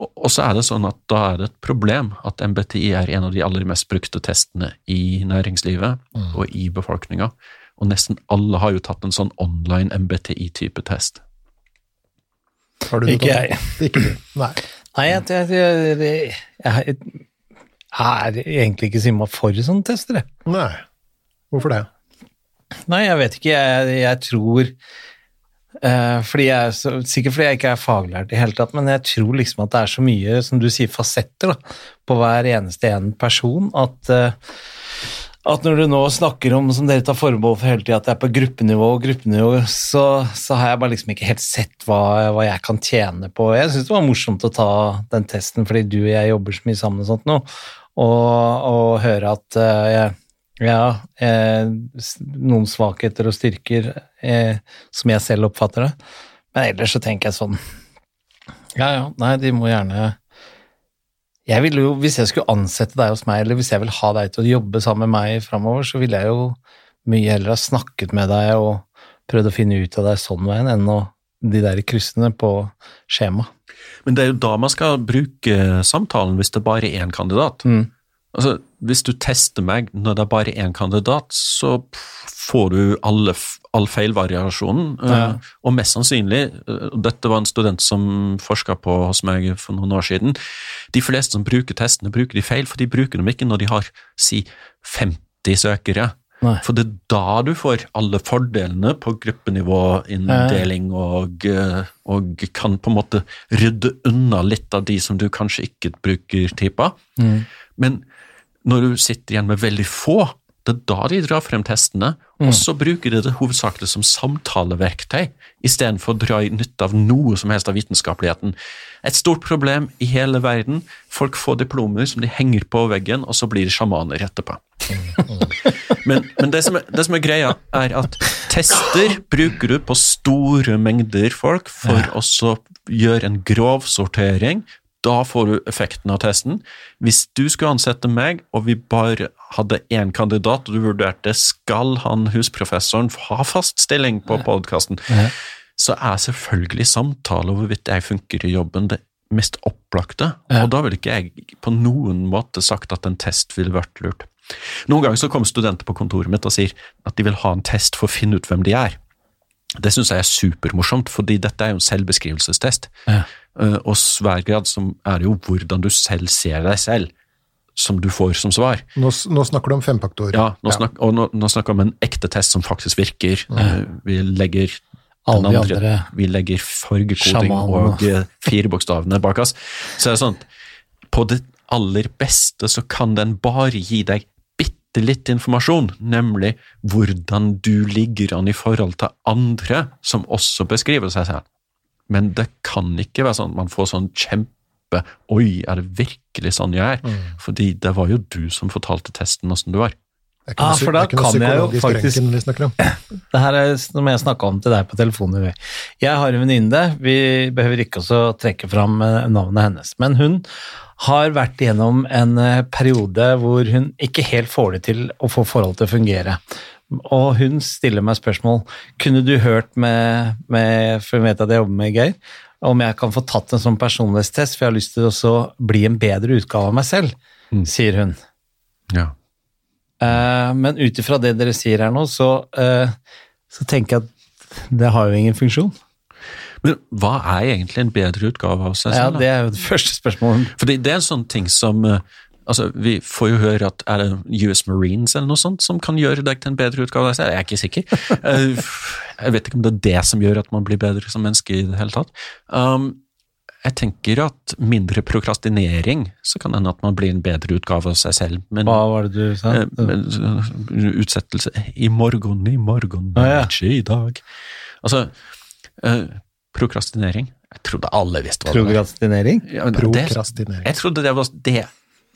Og, og så er det sånn at da er det et problem at MBTI er en av de aller mest brukte testene i næringslivet Mm. og i befolkninga. Og nesten alle har jo tatt en sånn online MBTI-type test. Har du det? Ikke jeg. Ikke du. Nei. Nei, jeg, jeg, jeg, jeg, jeg er egentlig ikke Simma for sånne tester, jeg. Nei. Hvorfor det? Nei, jeg vet ikke. Jeg, jeg tror uh, fordi jeg, så, Sikkert fordi jeg ikke er faglært i hele tatt, men jeg tror liksom at det er så mye, som du sier, fasetter da, på hver eneste en person, at, eh, at når du nå snakker om, som dere tar forbehold for hele tida, at det er på gruppenivå gruppenivå, så, så har jeg bare liksom ikke helt sett hva, hva jeg kan tjene på. Jeg syns det var morsomt å ta den testen fordi du og jeg jobber så mye sammen og sånt nå, og, og høre at uh, jeg ja, eh, noen svakheter og styrker eh, som jeg selv oppfatter det. Men ellers så tenker jeg sånn Ja, ja, nei, de må gjerne Jeg ville jo, Hvis jeg skulle ansette deg hos meg, eller hvis jeg vil ha deg til å jobbe sammen med meg framover, så ville jeg jo mye heller ha snakket med deg og prøvd å finne ut av deg sånn veien, enn å de der kryssene på skjema. Men det er jo da man skal bruke samtalen hvis det bare er én kandidat. Mm. Altså, Hvis du tester meg når det er bare én kandidat, så får du alle, all feilvariasjonen. eh, Ja. Og mest sannsynlig, eh, dette var en student som forska på hos meg for noen år siden, de fleste som bruker testene, bruker de feil, for de bruker dem ikke når de har si 50 søkere. Nei. For det er da du får alle fordelene på gruppenivåinndeling og, eh, og kan på en måte rydde unna litt av de som du kanskje ikke bruker typer. Mm. Men når du sitter igjen med veldig få, det er da de drar frem testene, og så bruker de det hovedsakelig som samtaleverktøy, istedenfor å dra i nytte av noe som helst av vitenskapeligheten. Et stort problem i hele verden. Folk får diplomer som de henger på veggen, og så blir de sjamaner etterpå. Men, men det, som er, det som er greia, er at tester bruker du på store mengder folk for å gjøre en grov sortering. Da får du effekten av testen. Hvis du skulle ansette meg, og vi bare hadde én kandidat, og du vurderte skal han husprofessoren ha fast stilling på podkasten, Ja. så er selvfølgelig samtale om hvorvidt jeg funker i jobben, det mest opplagte. Ja. Og da ville ikke jeg på noen måte sagt at en test ville vært lurt. Noen ganger så kommer studenter på kontoret mitt og sier at de vil ha en test for å finne ut hvem de er. Det syns jeg er supermorsomt, fordi dette er jo en selvbeskrivelsestest. Ja. Eh, Og svær grad som er jo hvordan du selv ser deg selv, som du får som svar. Nå, nå snakker du om femfaktor. Ja, nå snakk, og nå, nå snakker vi om en ekte test som faktisk virker. Mm. Vi legger den Alle de andre vi legger fargekoding og eh, firebokstavene bak oss. Så det er sånn, på det aller beste så kan den bare gi deg bitte litt informasjon, nemlig hvordan du ligger an i forhold til andre som også beskriver seg selv. Men det kan ikke være sånn at man får sånn kjempe Oi, er det virkelig sånn jeg er? Mm. Fordi det var jo du som fortalte testen åssen du var. Noe, Ah, for da kan jeg jo faktisk-. Det her er noe jeg snakka om til deg på telefonen. Jeg har en venninne, vi behøver ikke også trekke fram eh, navnet hennes, men hun har vært igjennom en eh, periode hvor hun ikke helt får det til å få forholdet til å fungere. Og hun stiller meg spørsmål kunne du hørt med, med for jeg vet at jeg jobber med Geir, om jeg kan få tatt en sånn personlighetstest, for jeg har lyst til å bli en bedre utgave av meg selv, Mm. sier hun. Ja. Uh, men ut ifra det dere sier her nå, så, uh, så tenker jeg at det har jo ingen funksjon. Men hva er egentlig en bedre utgave av seg selv? Ja, Det er jo det første spørsmålet. Fordi det er en sånn ting som eh, altså Vi får jo høre at er det US Marines eller noe sånt som kan gjøre deg til en bedre utgave? Jeg er ikke sikker. Eh, Jeg vet ikke om det er det som gjør at man blir bedre som menneske i det hele tatt. Um, jeg tenker at mindre prokrastinering, så kan det hende at man blir en bedre utgave av seg selv. Men Hva var det du sa? eh, men, eh, utsettelse I morgen, i morgen, Ah, ja. ikke i dag. Altså, uh, prokrastinering Jeg trodde alle visste hva det var. Prokrastinering? Ja, det, Prokrastinering. jeg trodde det var det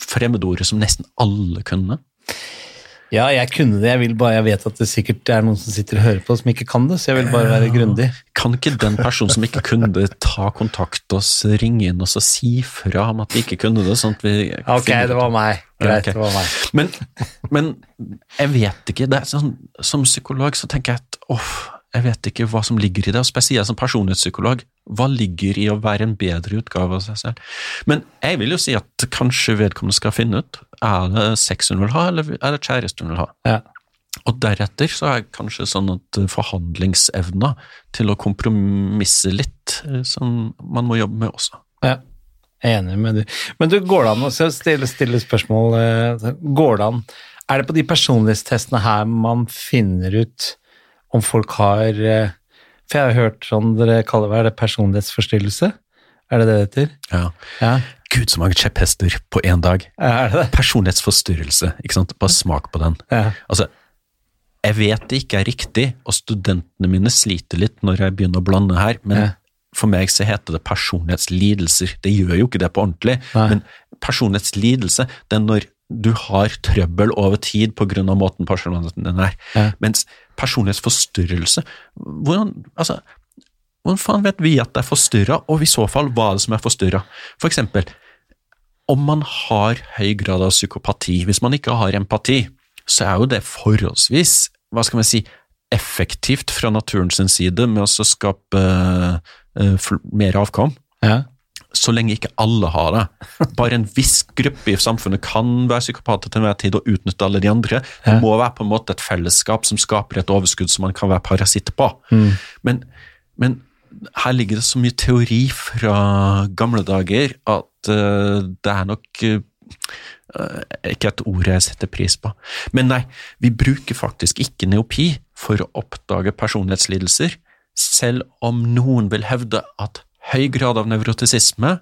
fremmedordet som nesten alle kunne. Ja, jeg kunne det. Jeg, vil bare, jeg vet at det sikkert er noen som sitter og hører på som ikke kan det, så jeg vil bare være grundig. Kan ikke den personen som ikke kunne det, ta kontakt og ringe inn oss og si fra om at vi ikke kunne det? sånn at vi Ok, det var meg. Greit, okay. det var meg. Men, men jeg vet ikke. Det sånn, som psykolog så tenker jeg at åh, jeg vet ikke hva som ligger i det, og spesielt som personlighetspsykolog. Hva ligger i å være en bedre utgave av seg selv? Men jeg vil jo si at kanskje vedkommende skal finne ut er det sex hun vil ha, eller er det kjæreste hun vil ha. Ja. Og deretter så er det kanskje sånn at forhandlingsevna til å kompromisse litt, eh, som man må jobbe med også. Ja, jeg er enig med du. Men du, går det an å stille, stille spørsmål eh, Går det an Er det på de personlighetstestene her man finner ut om folk har eh, For jeg har hørt sånn dere kaller hva er det personlighetsforstyrrelse? Er det det det heter? Ja. Ja, Gud, så mange kjepphester på én dag. er det det? Personlighetsforstyrrelse, ikke sant? Bare smak på den. Ja. Altså, jeg vet det ikke er riktig, og studentene mine sliter litt når jeg begynner å blande her, men Ja. for meg så heter det personlighetslidelser. Det gjør jo ikke det på ordentlig, Nei. men personlighetslidelse, det er når du har trøbbel over tid på grunn av måten personligheten din er. Ja. Mens personlighetsforstyrrelse, hvordan, altså, hvordan faen vet vi at det er forstyrra, og i så fall hva er det som er forstyrra? For eksempel, om man har høy grad av psykopati, hvis man ikke har empati, så er jo det forholdsvis, hva skal man si, effektivt fra naturens side med å skape uh, uh, mer avkom, Ja. Så lenge ikke alle har det. Bare en viss gruppe i samfunnet kan være psykopater til enhver tid og utnytte alle de andre. Det må være på en måte et fellesskap som skaper et overskudd som man kan være parasitt på. Mm. Men, men her ligger det så mye teori fra gamle dager at uh, det er nok uh, ikke et ord jeg setter pris på. Men nei, vi bruker faktisk ikke neopi for å oppdage personlighetslidelser, selv om noen vil hevde at høy grad av nevrotisisme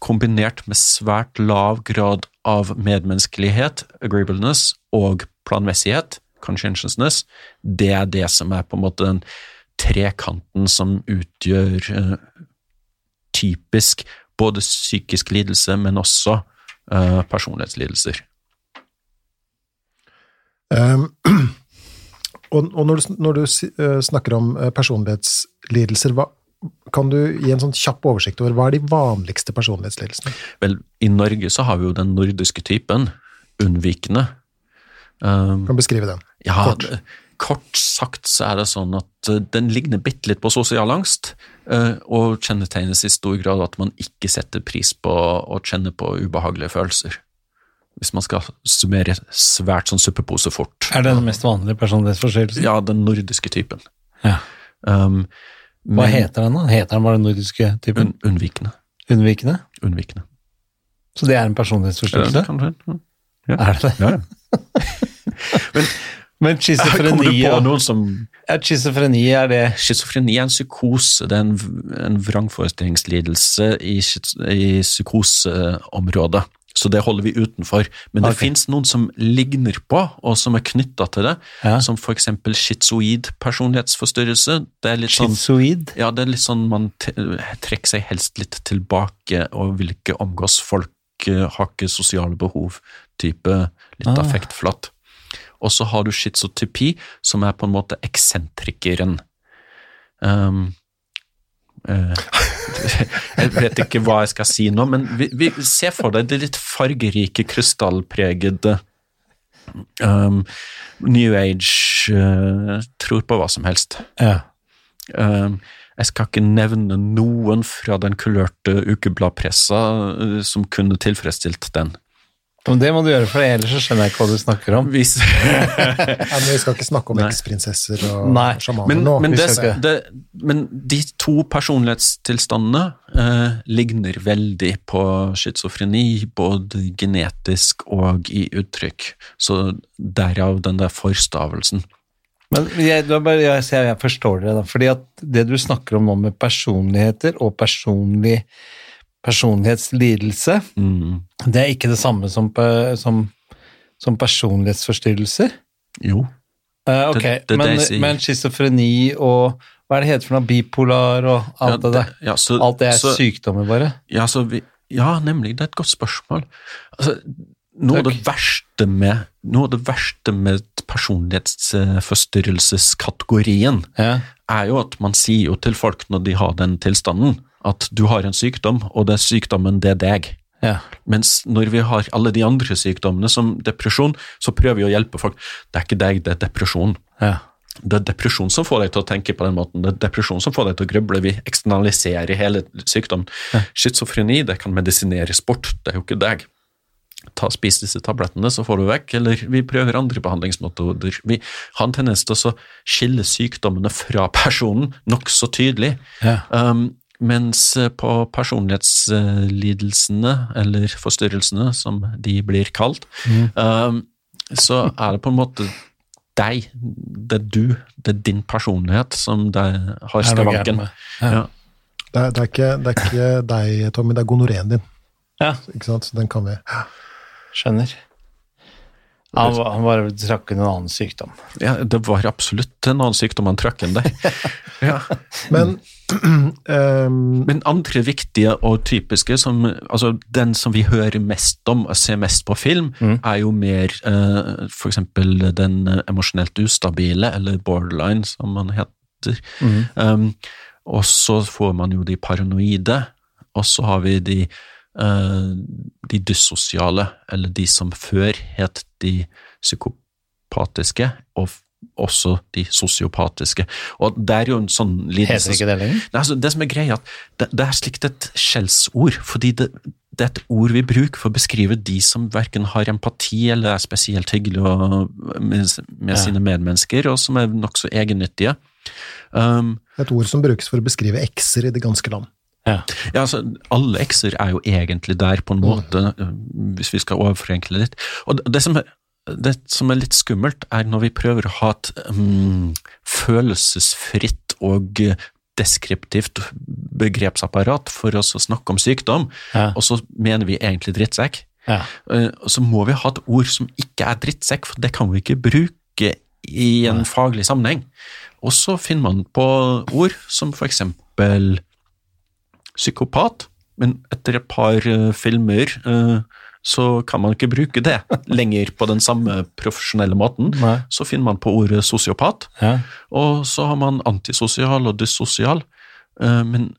kombinert med svært lav grad av medmenneskelighet, agreeableness og planmessighet, conscientiousness, det er det som er på en måte den trekanten som utgjør eh, typisk både psykisk lidelse, men også eh, personlighetslidelser. Um, og, og når du, når du eh, snakker om personlighetslidelser, hva, kan du gi en sånn kjapp oversikt over hva er de vanligste personlighetslidelsene? Vel, i Norge så har vi jo den nordiske typen, unnvikende. Um, Kan beskrive den? Ja, Kort. kort. kort sagt så er det sånn at eh, den ligner bitte litt på sosial angst, eh, og kjennetegnes i stor grad at man ikke setter pris på å kjenne på ubehagelige følelser. Hvis man skal summere svært sånn suppepose fort. Er det den mest vanlige personlighetsforstyrrelsen? Ja, den nordiske typen. Ja. Um, Hva men- heter den da? Heter den bare den nordiske typen? Un unnvikende. Unnvikende? Unnvikende. Så det er en personlighetsforstyrrelse? Kanskje? Ja. Er det det? Ja. Men men schizofreni ja. som Ja, Schizofreni er det Schizofreni er en psykose. Det er en, en vrangforestillingslidelse i, i psykoseområdet så det holder vi utenfor. Men det okay. fins noen som ligner på, og som er knytta til det, Ja. som eksempel schizoid personlighetsforstyrrelse. Det er litt sånn Schizoid. ja, det er litt sånn man trekker seg helst litt tilbake og vil ikke omgås folk, eh, har ikke sosiale behov, type litt Ah. affektflatt. Og så har du schizotypi, som er på en måte eksentrikeren. Um, jeg vet ikke hva jeg skal si nå, men vi, vi ser for deg det litt fargerike, krystallpregede um, New Age uh, tror på hva som helst. Ja. Um, jeg skal ikke nevne noen fra den kulørte ukebladpressa uh, som kunne tilfredsstilt den. Men det må du gjøre, for ellers så skjønner jeg ikke hva du snakker om. Hvis, Ja, men vi skal ikke snakke om eksprinsesser og Nei, sjamaner men, nå. men, vi det, men de to personlighetstilstandene eh, ligner veldig på schizofreni, både genetisk og i uttrykk. Så derav den der forstavelsen. Men jeg, bare, jeg, jeg, jeg forstår det, da. Fordi at det du snakker om nå med personligheter og personlig personlighetslidelse, Mm. det er ikke det samme som, som, som personlighetsforstyrrelser? Jo. Uh, ok, Det- det er det men, men schizofreni og hva er det heter for noe? Bipolar og alt Ja, det der? ja, så- alt det er så- sykdommer, bare? Ja, så vi, ja, nemlig. Det er et godt spørsmål. Altså, noe, av det verste med, noe av det verste med personlighetsforstyrrelseskategorien Ja. er jo at man sier jo til folk når de har den tilstanden, at du har en sykdom, og det er sykdommen, det er deg. ja. Mens når vi har alle de andre sykdommene, som depresjon, så prøver vi å hjelpe folk. Det er ikke deg, det er depresjon. ja. Det er depresjon som får deg til å tenke på den måten. Det er depresjon som får deg til å gruble. Vi eksternaliserer hele sykdommen. Schizofreni det kan medisineres bort, det er jo ikke deg. Ta Spis disse tablettene, så får du vekk. Eller vi prøver andre behandlingsmetoder. Vi har en tendens til å skille sykdommene fra personen nokså tydelig. ja. Um, mens eh, på personlighetslidelsene, eller forstyrrelsene som de blir kalt, mm. så er det på en måte deg, det er du, det er din personlighet som har skavanken. Ja. Det er, det, er ikke, det er ikke deg, Tommy, det er gonoreen din. Ja, Ikke sant? Så den kan vi skjønner. Han, han bare trakk inn en annen sykdom. ja, det var absolutt en annen sykdom han trakk inn der. Ja. Men um, Men andre viktige og typiske, som, altså den som vi hører mest om og ser mest på film, er jo mer uh, for eksempel den eh, emosjonelt ustabile, eller borderline, som man heter. Um, og så får man jo de paranoide, og så har vi de, eh, de dyssosiale, eller de som før het de psykopatiske, og også de sosiopatiske. Og det er jo en sånn lidelse Heter ikke det lenger? Nei, altså, det som er greia, at det, det er slikt et skjellsord, fordi det, det er et ord vi bruker for å beskrive de som verken har empati eller er spesielt hyggelige med, med Ja. sine medmennesker, og som er nokså egennyttige. Um, et ord som brukes for å beskrive ekser i det ganske land. Ja. ja, altså, alle ekser er jo egentlig der, på en måte, mm. hvis vi skal overforenkle litt. Og det, som det som er litt skummelt, er når vi prøver å ha et um, følelsesfritt og deskriptivt begrepsapparat for oss å snakke om sykdom, Ja. og så mener vi egentlig drittsekk. Ja. Uh, Og så må vi ha et ord som ikke er drittsekk, for det kan vi ikke bruke i en faglig sammenheng. Og så finner man på ord som for eksempel psykopat, men etter et par eh, filmer eh, så kan man ikke bruke det lenger på den samme profesjonelle måten. Nei. Så finner man på ordet sosiopat, Ja. og så har man antisosial og dyssosial, eh, men,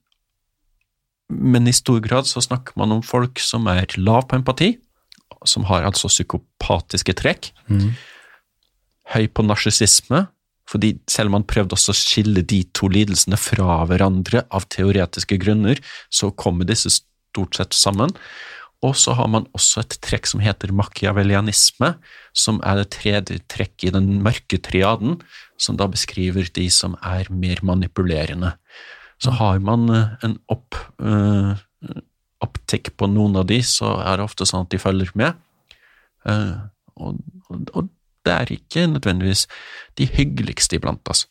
men i stor grad så snakker man om folk som er lav på empati, som har altså psykopatiske trekk, mm. høy på narsissisme, fordi selv om man prøvde også å skille de to lidelsene fra hverandre av teoretiske grunner, så kommer disse stort sett sammen. Og så har man også et trekk som heter machiavellianisme, som er det tredje trekket i den mørke triaden, som da beskriver de som er mer manipulerende. Så har man eh, en opp, uh, opptikk på noen av de, så er det ofte sånn at de følger med. Uh, og, og, og det er ikke nødvendigvis de hyggeligste iblant oss.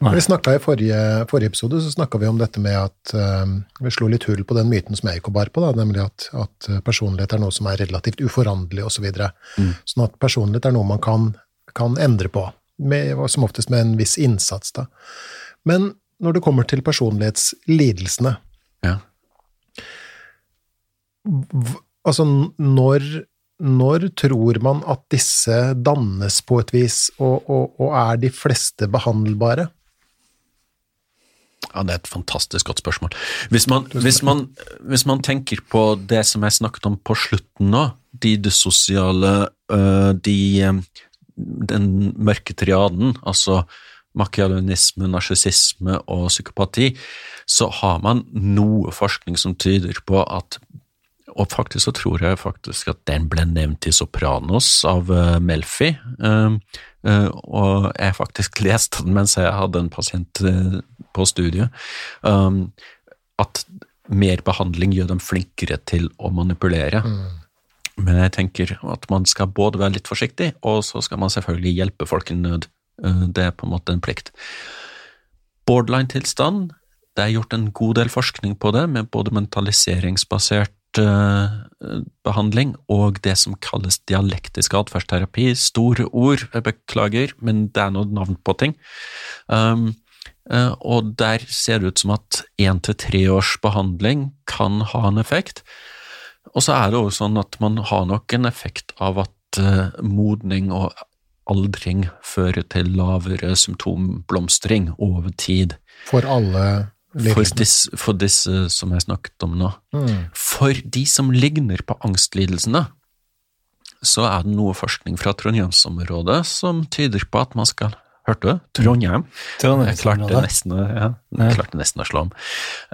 Nei. Vi I forrige, forrige episode så snakka vi om dette med at uh, Vi slo litt hull på den myten som jeg gikk og bar på, da, nemlig at, at personlighet er noe som er relativt uforanderlig osv. Så videre. Mm. sånn at personlighet er noe man kan, kan endre på, med, som oftest med en viss innsats. da. Men når det kommer til personlighetslidelsene Ja. v- Altså, når, når tror man at disse dannes på et vis, og, og, og er de fleste behandlbare? Ja, Det er et fantastisk godt spørsmål. Hvis man, hvis man, hvis man tenker på det som jeg snakket om på slutten nå, de dysosiale øh, de, øh, Den mørke triaden, altså makialonisme, narsissisme og psykopati, så har man noe forskning som tyder på at og faktisk så tror jeg faktisk at den ble nevnt i Sopranos av uh, Melfi. Uh, uh, og jeg faktisk leste den mens jeg hadde en pasient uh, på studiet. Um, at mer behandling gjør dem flinkere til å manipulere. Men jeg tenker at man skal både være litt forsiktig, og så skal man selvfølgelig hjelpe folk i nød. Det er på en måte en plikt. Borderline-tilstand, det er gjort en god del forskning på det, med både mentaliseringsbasert eh, behandling og det som kalles dialektisk atferdsterapi. Store ord, jeg beklager, men det er noe navn på ting. Um, eh, og der ser det ut som at én til tre års behandling kan ha en effekt. Og så er det også sånn at man har nok en effekt av at eh, modning og aldring fører til lavere symptomblomstring over tid. For alle For disse, for disse som jeg snakket om nå. Mm. For de som ligner på angstlidelsene, så er det noe forskning fra Trondheimsområdet som tyder på at man skal Hørte du? Trondheim. Jeg klarte nesten, ja, jeg klarte nesten å slå om.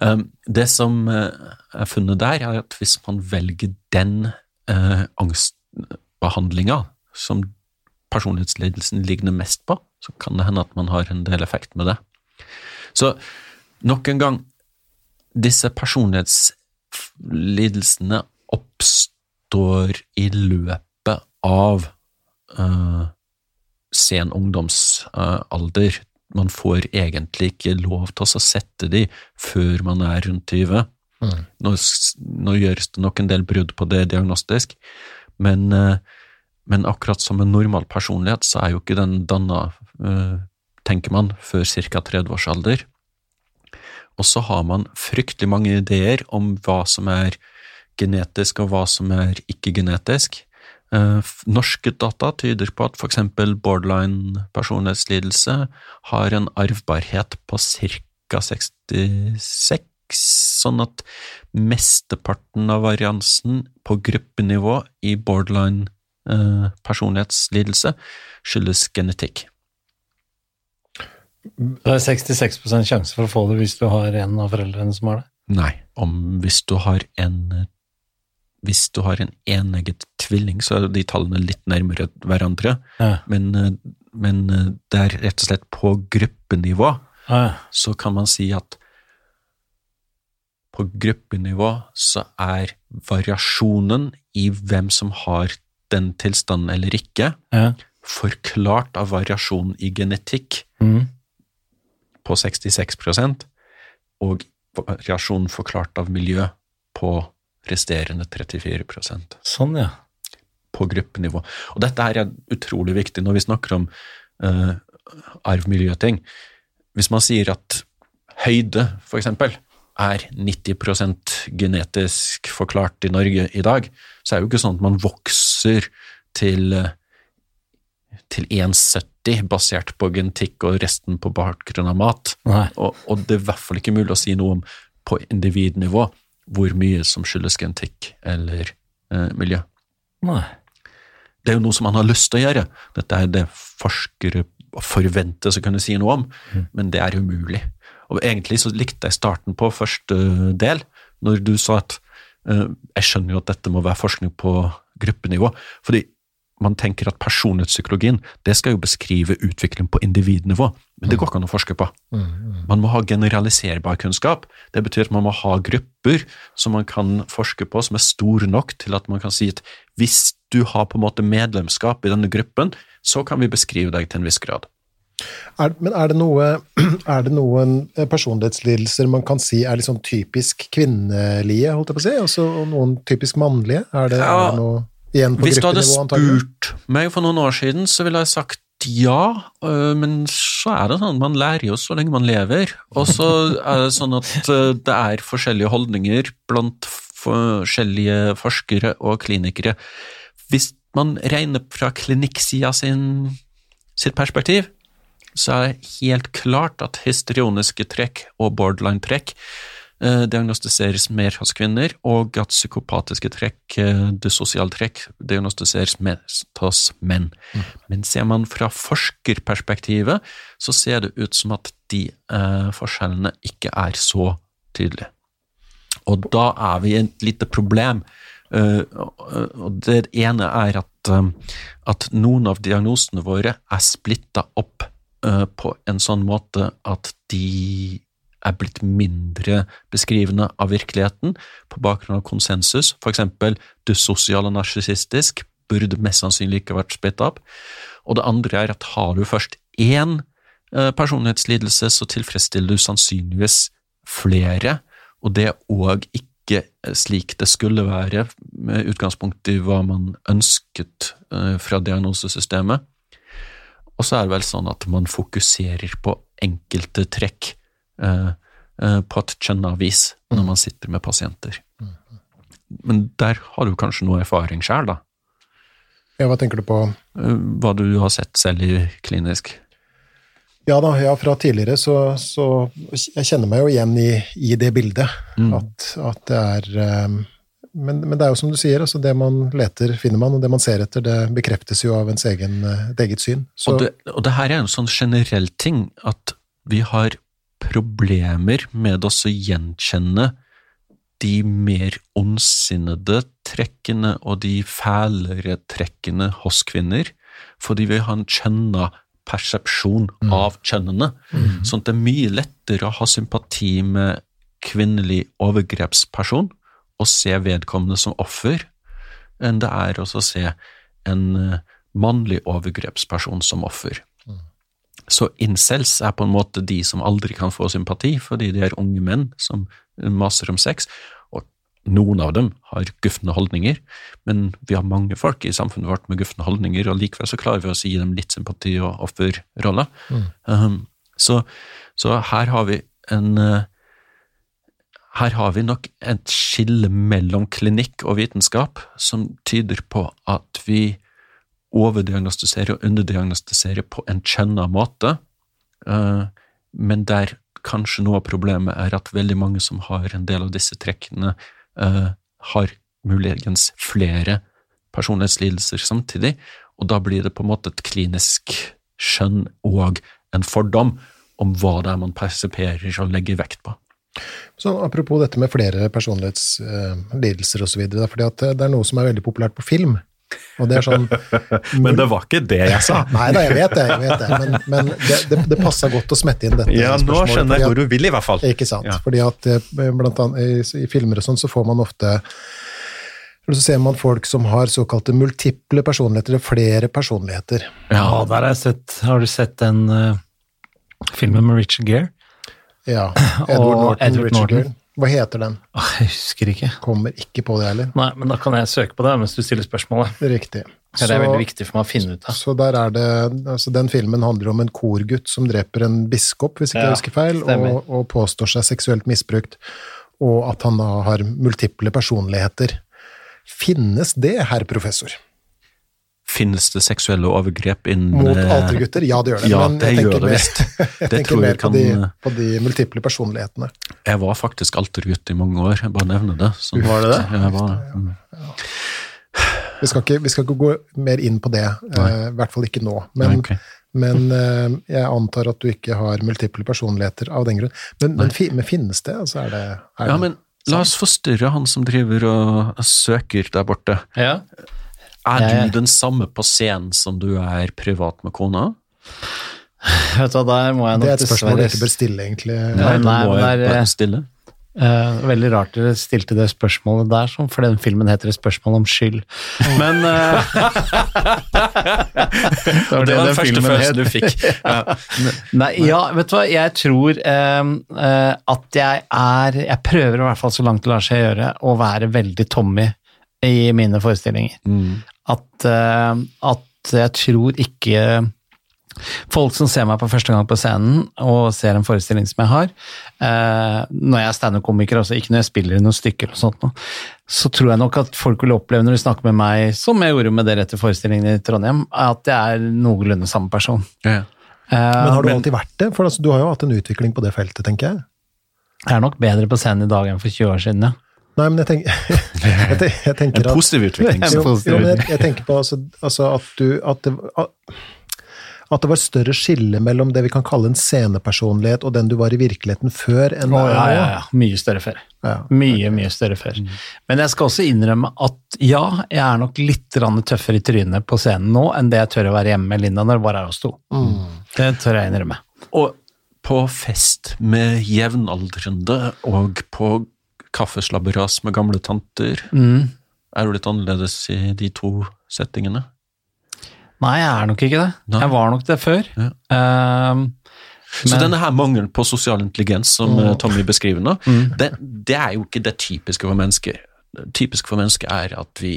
Um, det som eh, er funnet der, er at hvis man velger den uh, angstbehandlinga som personlighetslidelsen ligner mest på, så kan det hende at man har en del effekt med det. Så nok en gang, disse personlighetslidelsene oppstår i løpet av uh, sen ungdomsalder. Man får egentlig ikke lov til å sette de før man er rundt 20. Mm. Nå, nå gjøres det nok en del brudd på det diagnostisk, men, eh, men akkurat som en normal personlighet, så er jo ikke den danna, eh, tenker man, før ca. 30 års alder. Og så har man fryktelig mange ideer om hva som er genetisk og hva som er ikke genetisk. Eh, Norske data tyder på at f.eks. borderline personlighetslidelse har en arvbarhet på ca. 66, sånn at mesteparten av variansen på gruppenivå i borderline eh, personlighetslidelse skyldes genetikk. Det er 66% sjanse for å få det hvis du har en av foreldrene som har det. Nei, om hvis du har en hvis du har en enegget tvilling, så er de tallene litt nærmere hverandre, Ja. men, men det er rett og slett på gruppenivå, Ja, så kan man si at på gruppenivå så er variasjonen i hvem som har den tilstanden eller ikke, ja. forklart av variasjon i genetikk Mm. På 66% og variasjon forklart av miljø på resterende 34% Sånn, ja. på gruppenivå. Og dette her er utrolig viktig når vi snakker om uh, arv-miljø-ting. Hvis man sier at høyde, for eksempel, er 90% genetisk forklart i Norge i dag, så er det jo ikke sånn at man vokser til, eh, til 1,70 basert på genetikk og resten på bakgrunn av mat. Og, og det er i hvert fall ikke mulig å si noe om på individnivå hvor mye som skyldes genetikk eller eh, miljø. Nei. Det er jo noe som man har lyst til å gjøre. Dette er det forskere forventes å kunne si noe om, men det er umulig. Og egentlig så likte jeg starten på første del, når du sa at eh, jeg skjønner jo at dette må være forskning på gruppenivå, fordi man tenker at personlighetspsykologien det skal jo beskrive utvikling på individnivå, men det går ikke an å forske på. Man må ha generaliserbar kunnskap. Det betyr at man må ha grupper som man kan forske på, som er store nok til at man kan si at hvis du har på en måte medlemskap i denne gruppen, så kan vi beskrive deg til en viss grad. Er, men er det, noe, er det noen eh, personlighetslidelser man kan si er sånn typisk kvinnelige, holdt jeg på å si, altså, og noen typisk mannlige? Er det, Ja, er det noe Hvis du hadde spurt meg for noen år siden, så ville jeg sagt ja, men så er det sånn at man lærer jo så lenge man lever. Og så er det sånn at det er forskjellige holdninger blant forskjellige forskere og klinikere. Hvis man regner fra klinikksida sitt perspektiv, så er det helt klart at histrioniske trekk og borderline-trekk diagnostiseres mer hos kvinner, og at psykopatiske trekk, eh, dysosiale trekk, diagnostiseres mest hos menn. Men ser man fra forskerperspektivet, så ser det ut som at de eh, forskjellene ikke er så tydelige. Og da er vi i et lite problem. Uh, og det ene er at, um, at noen av diagnosene våre er splitta opp uh, på en sånn måte at de er blitt mindre beskrivende av virkeligheten på bakgrunn av konsensus. For eksempel sosiale og narsissistisk burde mest sannsynlig ikke vært splitta opp. Og det andre er at har du først én eh, personlighetslidelse, så tilfredsstiller du sannsynligvis flere, og det òg ikke slik det skulle være, med utgangspunkt i hva man ønsket eh, fra diagnosesystemet. Og så er det vel sånn at man fokuserer på enkelte trekk eh, eh, på et kjønna vis når man sitter med pasienter. Men der har du kanskje noe erfaring sjøl, da? Ja, hva tenker du på? Eh, Hva du har sett selv i klinisk? Ja da, ja, fra tidligere så, så Jeg kjenner meg jo igjen i, i det bildet. Mm. At, at det er eh, men, men det er jo som du sier, altså det man leter, finner man, og det man ser etter, det bekreftes jo av ens egen, eh, et eget syn. Så, Og, det, og det her er en sånn generell ting, at vi har problemer med å gjenkjenne de mer ondsinnede trekkene og de fælere trekkene hos kvinner, fordi vi har en kjønna persepsjon av kjønnene. Sånn at det er mye lettere å ha sympati med kvinnelig overgrepsperson og se vedkommende som offer, enn det er å se en eh, mannlig overgrepsperson som offer. Så incels er på en måte de som aldri kan få sympati, fordi de er unge menn som maser om sex, og noen av dem har gufne holdninger, men vi har mange folk i samfunnet vårt med gufne holdninger, og likevel så klarer vi å gi dem litt sympati og offerrolle. Um, så, så her har vi en uh, her har vi nok et skille mellom klinikk og vitenskap som tyder på at vi overdiagnostiserer og underdiagnostisere på en kjønna måte, eh, men der kanskje noe av problemet er at veldig mange som har en del av disse trekkene, eh, har muligens flere personlighetslidelser samtidig, og da blir det på en måte et klinisk skjønn og en fordom om hva det er man persiperer og legger vekt på. så apropos dette med flere personlighetslidelser osv., at det er noe som er veldig populært på film. Og det er sånn Men det var ikke det jeg sa. Nei da, jeg vet det, jeg vet det. men, men det, det, det passer godt å smette inn dette Ja, nå skjønner jeg at- hvor du vil, i hvert fall. Ikke sant. Ja. Fordi at eh, blant annet i, i filmer og sånn, så får man ofte så ser man folk som har såkalte multiple personligheter, eller flere personligheter. Ja, der har jeg sett Har du sett den uh, filmen med Richard Gere? Ja, Edward Norton, Edward Richard Norton. Hva heter den? Jeg husker ikke. Kommer ikke på det heller. Nei, men da kan jeg søke på det mens du stiller spørsmålet. Riktig. Så, det er veldig viktig for meg å finne ut av. Så der er det, altså Den filmen handler om en korgutt som dreper en biskop, hvis ikke Ja, jeg husker feil, og, og påstår seg seksuelt misbrukt, og at han da har multiple personligheter. Finnes det, herr professor? Finnes det seksuelle overgrep innen Mot eh, altergutter? Ja, det gjør det. Ja, men det jeg tenker det mer-. Jeg tenker mer på, kan de, eh, på de multiple personlighetene. Jeg var faktisk altergutt i mange år, jeg bare nevner det. Så, Var det det? Ja, Jeg var, ja. Vi skal ikke, vi skal ikke gå mer inn på det, uh, i hvert fall ikke nå. Men, Ok. men uh, jeg antar at du ikke har multiple personligheter av den grunn. Men, men, fi, men finnes det? Altså er det, er Ja, det men la oss forstyrre han som driver og søker der borte. Ja. Er Jeg- du den samme på scenen som du er privat med kona? Vet du hva, der må jeg nok det er et spørsmål du ikke bør stille, egentlig. Nei, nei, må men jeg det er, bare stille. Uh, veldig rart dere stilte det spørsmålet der, for den filmen heter 'Et spørsmål om skyld'. Men uh, Det var det var den første følelsen du fikk. Ja. Nei, ja, vet du hva, jeg tror eh, uh, at jeg er Jeg prøver i hvert fall så langt det lar seg gjøre å være veldig Tommy i mine forestillinger. Mm. At, eh, at jeg tror ikke Folk som ser meg på første gang på scenen og ser en forestilling som jeg har, eh, når jeg er standup-komiker, altså ikke når jeg spiller i noen stykker, og sånt, så tror jeg nok at folk vil oppleve når de snakker med meg, som jeg gjorde med dere etter forestillingen i Trondheim, at jeg er noenlunde samme person. Ja. Eh, Men har du men- alltid vært det? For altså, du har jo hatt en utvikling på det feltet, tenker jeg. Jeg er nok bedre på scenen i dag enn for 20 år siden, ja. Nei, men jeg, tenk, jeg, tenk, jeg tenker En positiv utvikling. Jo, jo, men jeg, jeg tenker på altså, altså at du at det, at det var større skille mellom det vi kan kalle en scenepersonlighet og den du var i virkeligheten før enn ja, ja, ja. Mye større før. Ja. Mye, mye større før. Men jeg skal også innrømme at ja, jeg er nok litt tøffere i trynet på scenen nå enn det jeg tør å være hjemme med Linda når det bare er oss to. Det tør jeg innrømme. Og på fest med jevnaldrende og på kaffeslabberas med gamle tanter, Mm. er du litt annerledes i de to settingene? Nei, jeg er nok ikke det. Nei. Jeg var nok det før. Ja. Um, Så Men- denne her mangelen på sosial intelligens som eh, Tommy beskriver nå, Mm. det, det er jo ikke det typiske for mennesker. Det typiske for mennesker er at vi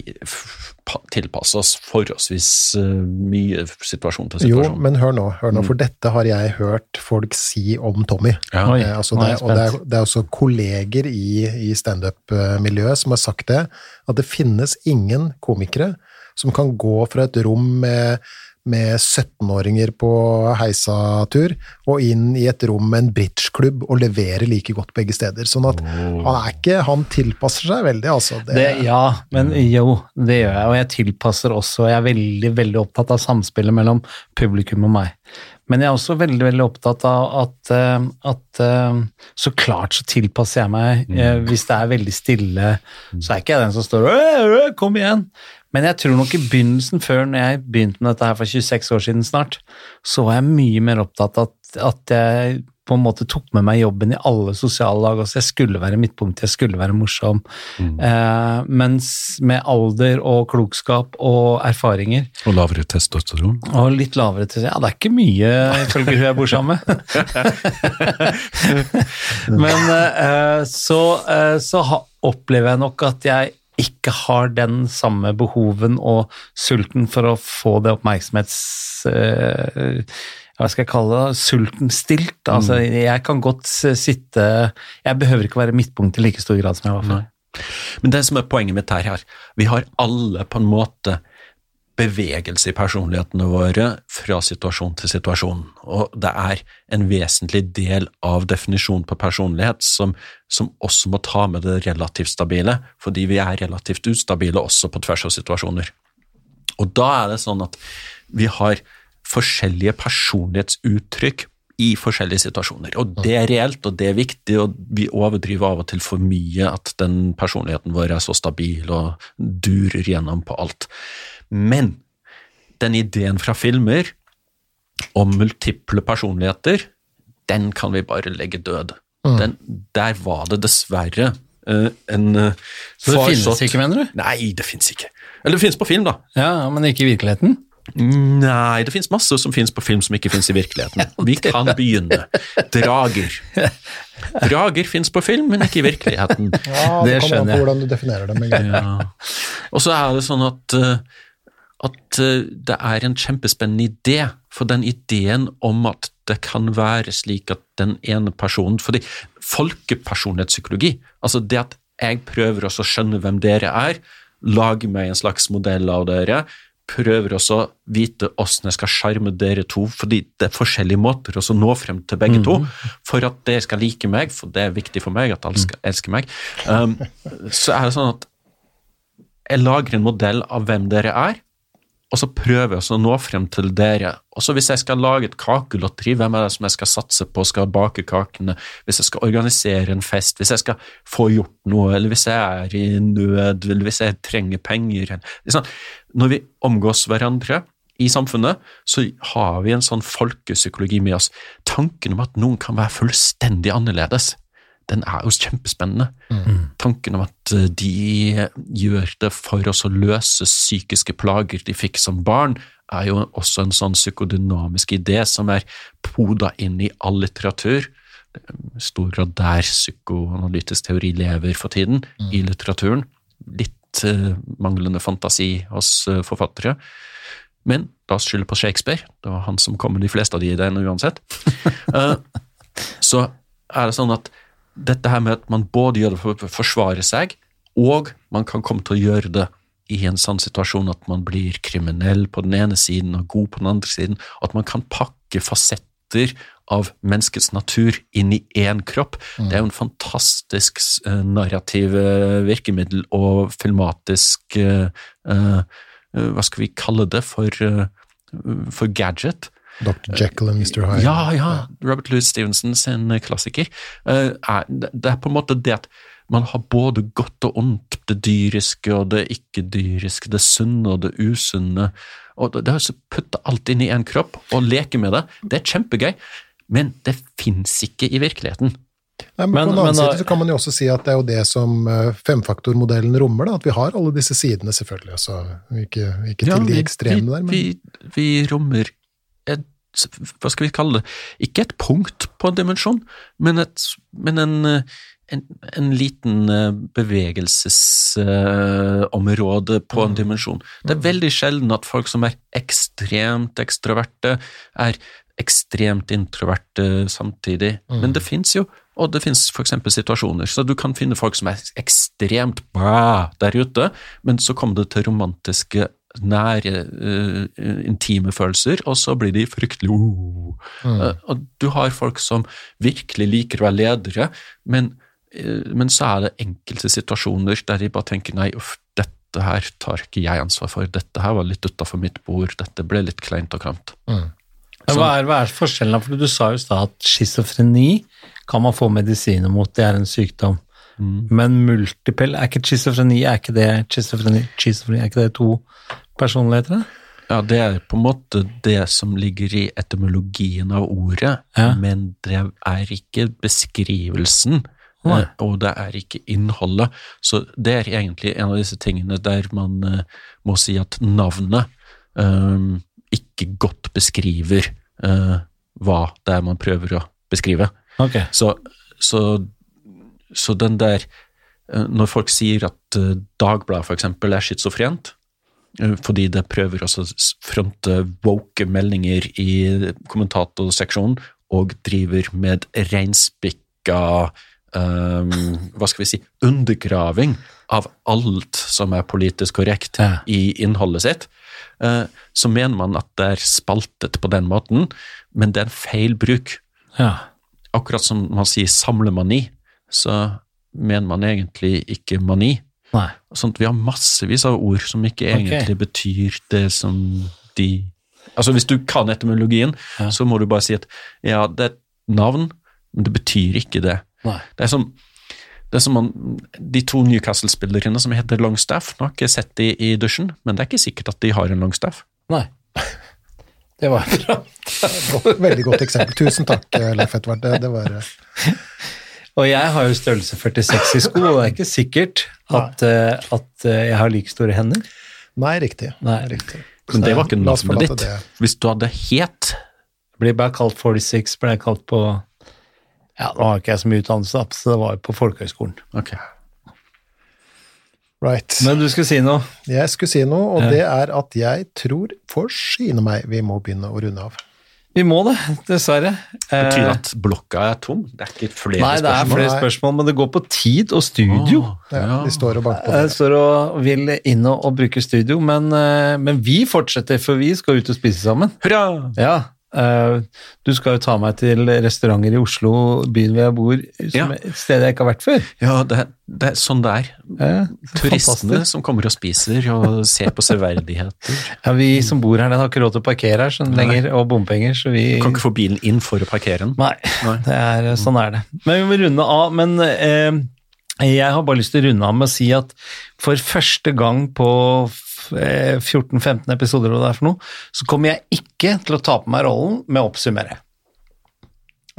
tilpasser oss forholdsvis eh, mye situasjon til situasjon. Jo, men hør nå, hør nå, for dette har jeg hørt folk si om Tommy. ja. Oi, Eh, altså det, og det er, det er også kolleger i, i standup-miljøet som har sagt det, at det finnes ingen komikere som kan gå fra et rom med, med 17-åringer på heisatur og inn i et rom med en bridgeklubb og levere like godt begge steder. Sånn at han er ikke Han tilpasser seg veldig, altså. Det, Det, ja, men jo, det gjør jeg, og jeg tilpasser også. Jeg er veldig, veldig opptatt av samspillet mellom publikum og meg. Men jeg er også veldig, veldig opptatt av at, eh, at eh, så klart så tilpasser jeg meg. Eh, Hvis det er veldig stille, så er ikke jeg den som står «Øh, øh, Kom igjen! Men jeg tror nok i begynnelsen, før når jeg begynte med dette her for 26 år siden snart, så var jeg mye mer opptatt av at, at jeg på en måte tok med meg jobben i alle sosiale lag også. Jeg skulle være midtpunkt, jeg skulle være morsom. Eh, mens med alder og klokskap og erfaringer, Og lavere testosteron. og litt lavere test. Ja, det er ikke mye ifølge hun jeg bor sammen med. Men eh, så, eh, så ha, opplever jeg nok at jeg ikke har den samme behoven og sulten for å få det oppmerksomhets... eh, hva skal jeg kalle det? Sulten stilt. Altså, jeg kan godt sitte Jeg behøver ikke være midtpunkt i like stor grad som jeg var før. Men det som er poenget mitt her, her, vi har alle på en måte bevegelse i personlighetene våre fra situasjon til situasjon, og det er en vesentlig del av definisjonen på personlighet som, som også må ta med det relativt stabile, fordi vi er relativt ustabile også på tvers av situasjoner. Og da er det sånn at vi har forskjellige personlighetsuttrykk i forskjellige situasjoner. Og det er reelt, og det er viktig, og vi overdriver av og til for mye at den personligheten vår er så stabil og durer gjennom på alt. Men den ideen fra filmer om multiple personligheter, den kan vi bare legge død. Den, der var det dessverre uh, en uh, Så det finnes ikke, mener du? Nei, det fins ikke. Eller det fins på film, da. Ja, men ikke i virkeligheten? Nei, det fins masse som fins på film som ikke fins i virkeligheten. Vi kan begynne. Drager. Drager fins på film, men ikke i virkeligheten. ja, det det kommer an skjønner på jeg. hvordan du definerer dem. Ja. Og så er det sånn at, eh, at eh, det er en kjempespennende idé, for den ideen om at det kan være slik at den ene personen fordi folkepersonlighetspsykologi, altså det at jeg prøver også å skjønne hvem dere er, lage meg en slags modell av dere, prøver også å vite hvordan jeg skal sjarme dere to, fordi det er forskjellige måter å nå frem til begge to, for at dere skal like meg, for det er viktig for meg at alle skal elske meg. Um, så er det sånn at jeg lager en modell av hvem dere er, og så prøver jeg å nå frem til dere. Og så hvis jeg skal lage et kakelotteri, hvem er det som jeg skal satse på, skal bake kakene, hvis jeg skal organisere en fest, hvis jeg skal få gjort noe, eller hvis jeg er i nød, eller hvis jeg trenger penger. Liksom. Når vi omgås hverandre i samfunnet, så har vi en sånn folkepsykologi med oss. Tanken om at noen kan være fullstendig annerledes. Den er jo kjempespennende. Tanken om at eh, de gjør det for oss å løse psykiske plager de fikk som barn, er jo også en sånn psykodynamisk idé som er poda inn i all litteratur. I stor grad der psykoanalytisk teori lever for tiden, i litteraturen. Litt uh, manglende fantasi hos uh, forfattere. Men la oss skylde på Shakespeare, det var han som kom med de fleste av de ideene uansett. Uh, så er det sånn at dette her med at man både gjør det for å forsvare seg, og man kan komme til å gjøre det i en sånn situasjon at man blir kriminell på den ene siden og god på den andre siden, at man kan pakke fasetter av menneskets natur inn i én kropp. Det er jo en fantastisk uh, narrativ uh, virkemiddel og filmatisk uh, Hva skal vi kalle det for, for gadget? Dr. Jekyll og Mr. Hyde. Ja, ja. Robert Louis Stevenson sin klassiker. Eh, det er på en måte det at man har både godt og ondt, det dyriske og det ikke-dyriske, det sunne og det usunne. Og det, er å putte alt inn i én kropp og leke med det, det er kjempegøy, men det fins ikke i virkeligheten. Nei, men, Men- på den annen side så kan man jo også si at det er jo det som eh, femfaktormodellen rommer, da, at vi har alle disse sidene, selvfølgelig. Altså, ikke, ikke til de ekstreme der, men vi, vi rommer Hva skal vi kalle det? Ikke et punkt på en dimensjon, men, et, men en, en, en liten eh, bevegelsesområde på en dimensjon. Det er veldig sjelden at folk som er ekstremt ekstroverte, er ekstremt introverte samtidig. Men det fins jo, og det fins f.eks. situasjoner. Så du kan finne folk som er ekstremt bra der ute, men så kommer det til romantiske nære, uh, intime følelser, og så blir de fryktelig uh. Eh, Og du har folk som virkelig liker å være ledere, men, eh, men så er det enkelte situasjoner der de bare tenker nei, uff, dette her tar ikke jeg ansvar for, dette her var litt utafor mitt bord, dette ble litt kleint og klamt. Mm. Hva er, hva er forskjellen? For Du sa jo i stad at schizofreni kan man få medisiner mot, det er en sykdom. Men multipel, er ikke schizofreni er ikke det schizofreni, schizofreni, er ikke det to personligheter? Ja, det er på en måte det som ligger i etymologien av ordet, Ja. men det er ikke beskrivelsen, Nei. og det er ikke innholdet. Så det er egentlig en av disse tingene der man uh, må si at navnet eh, ikke godt beskriver uh, hva det er man prøver å beskrive. Okay. Så, så, så den der eh, Når folk sier at Dagbladet eksempel er schizofrent, fordi det prøver også å fronte woke meldinger i kommentatorseksjonen, og driver med reinspikka um, hva skal vi si, undergraving av alt som er politisk korrekt Ja. i innholdet sitt, eh, så mener man at det er spaltet på den måten, men det er en feil bruk Ja. akkurat som man sier samlemani, så mener man egentlig ikke mani. Nei. Sånn at vi har massevis av ord som ikke egentlig egentlig betyr det som de Altså Hvis du kan etymologien, Ja. så må du bare si at ja, det er et navn, men det betyr ikke det. Nei. Det er som, det er som man, de to Newcastle-spillerne som heter Longstaff. Nå har ikke sett de i dusjen, men det er ikke sikkert at de har en Longstaff. Nei. Det var bra. veldig godt eksempel. Tusen takk, eh, Leif Edvard. Det, det var eh, Og jeg har jo størrelse 46 i sko, og det er ikke sikkert at, uh, at eh, jeg har like store hender. Nei, riktig. Nei. riktig. Men det var ikke navnet ditt. det. Hvis du hadde het Blir bare kalt 46, ble jeg kalt på Ja, nå har ikke jeg så mye utdannelse, da, så det var jo på folkehøyskolen. Okay. Right. Men du skulle si noe? Jeg skulle si noe, og Ja. det er at jeg tror forsyne meg vi må begynne å runde av. Vi må det, dessverre. Det Betyr Eh, at blokka er tom? Det er ikke flere Nei, det er spørsmål? flere spørsmål, men det går på tid og studio. Oh, Ja, ja. De står og banker på det. De står og vil inn og, og bruke studio, men, eh, men vi fortsetter, for vi skal ut og spise sammen. Hurra! Ja, eh, du skal jo ta meg til restauranter i Oslo, byen hvor jeg bor, som Ja. et sted jeg ikke har vært før. Ja, det, er- det er sånn det er. Ja, Turistene som kommer og spiser og ser på severdigheter. Ja, vi som bor her, den har ikke råd til å parkere her sånn lenger, og bompenger, så vi... Kan ikke få bilen inn for å parkere den. Nei, Nei. det er, sånn er det. Men vi må runde av, men eh, jeg har bare lyst til å runde av med å si at for første gang på eh, 14-15 episoder, og det er for noe, så kommer jeg ikke til å ta på meg rollen med å oppsummere.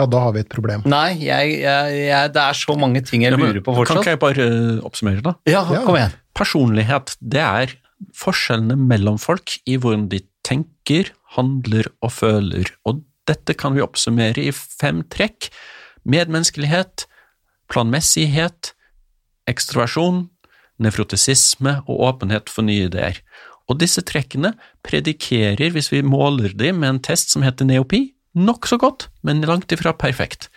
Ja, da har vi et problem. Nei, jeg, jeg, jeg, det er så mange ting jeg Ja, men lurer på fortsatt. Kan ikke jeg bare eh, oppsummere, da? Ja, Ja. kom igjen. Personlighet, det er forskjellene mellom folk i hvordan de tenker, handler og føler. Og dette kan vi oppsummere i fem trekk. Medmenneskelighet, planmessighet, ekstroversjon, nefrotisisme og åpenhet for nye ideer. Og disse trekkene predikerer, hvis vi måler dem med en test som heter neopi, nokså godt, men langt ifra perfekt.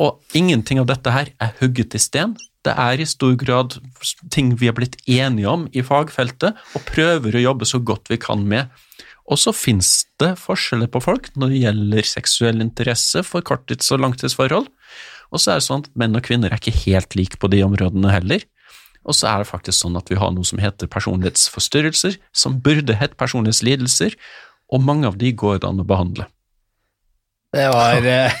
Og ingenting av dette her er hugget i sten. Det er i stor grad ting vi er blitt enige om i fagfeltet, og prøver å jobbe så godt vi kan med. Og så finnes det forskjeller på folk når det gjelder seksuell interesse for korttids- og langtidsforhold. Og så er det sånn at menn og kvinner er ikke helt like på de områdene heller. Og så er det faktisk sånn at vi har noe som heter personlighetsforstyrrelser, som burde hett personlighetslidelser, og mange av de går det an å behandle. Det var eh,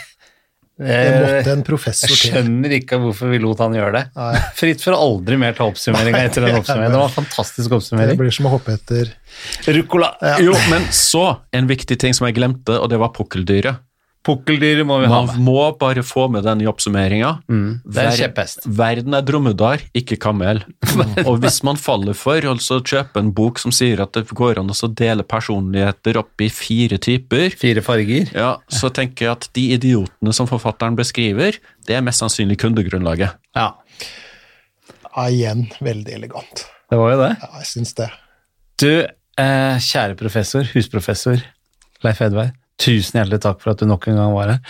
Det eh, måtte en professor til. Jeg skjønner ikke hvorfor vi lot han gjøre det. Nei. Fritt for aldri mer ta oppsummeringa etter den oppsummeringen. Det var en fantastisk oppsummering. Det blir som å hoppe etter Ruccola. Jo, men så en viktig ting som jeg glemte, og det var pukkeldyret. Pukkeldyret må vi ha med. Man må bare få med den i oppsummeringa. Mm, det er kjepphest. Verden er dromedar, ikke kamel. og hvis man faller for å altså kjøpe en bok som sier at det går an å dele personligheter opp i fire typer, Fire farger. ja, så tenker jeg at de idiotene som forfatteren beskriver, det er mest sannsynlig kundegrunnlaget. Ja, Ja, igjen veldig elegant. det var jo det. Ja, jeg syns det. Du, eh, kjære professor, husprofessor Leif Edvard, tusen hjertelig takk for at du nok en gang var her.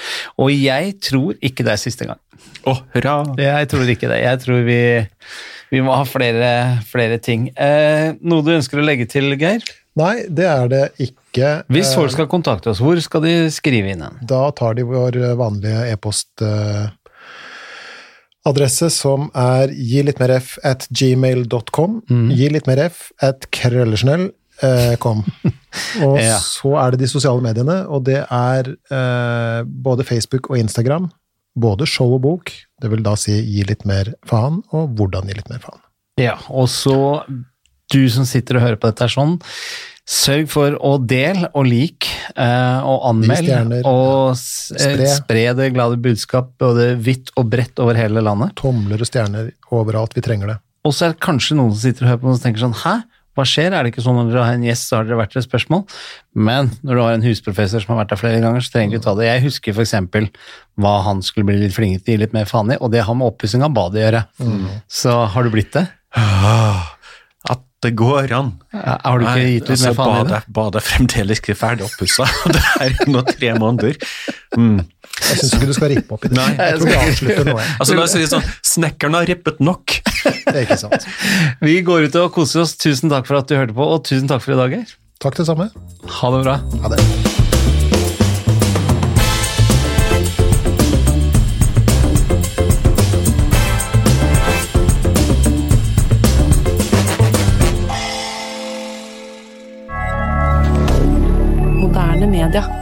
Og jeg tror ikke det er siste gang. Oh, hurra! Jeg tror ikke det. Jeg tror vi, vi må ha flere, flere ting. Eh, noe du ønsker å legge til, Geir? Nei, det er det ikke. Hvis Eh, folk skal kontakte oss, hvor skal de skrive inn En? Da tar de vår vanlige e-postadresse, som er gi litt mer f at gmail.com. Gi litt mer f at krøllersnell.com. Og Ja. så er det de sosiale mediene, og det er eh, både Facebook og Instagram. Både show og bok, det vil da si gi litt mer faen, og hvordan gi litt mer faen. Ja, og så du som sitter og hører på dette er sånn, sørg for å del og lik eh, og anmeld, stjerner. og eh, Spre. spre det glade budskap både vidt og bredt over hele landet. Tomler og stjerner overalt, vi trenger det. Og så er det kanskje noen som sitter og hører på og tenker sånn, hæ? Hva skjer? Er det ikke sånn når dere har en gjest, så har dere vært et spørsmål? Men når du har en husprofessor som har vært der flere ganger, så trenger du ta det. Jeg husker eksempel hva han skulle bli litt flinkere til å gi litt mer faen i, og det har med oppussing av badet å gjøre. Så har du blitt det? Ah, At det går an. Har du ikke gitt litt altså, mer faen i det? badet, badet er fremdeles ikke ferdig oppussa. Det er nå tre måneder. Mm. Jeg syns ikke du skal rippe opp i det. Nei, jeg tror vi avslutter nå. Altså, da sier sånn, Snekkeren har rippet nok. Det er ikke sant. Vi går ut og koser oss. Tusen takk for at du hørte på, og tusen takk for i dag, Takk, det samme. Ha det bra. Ha det. D'accord.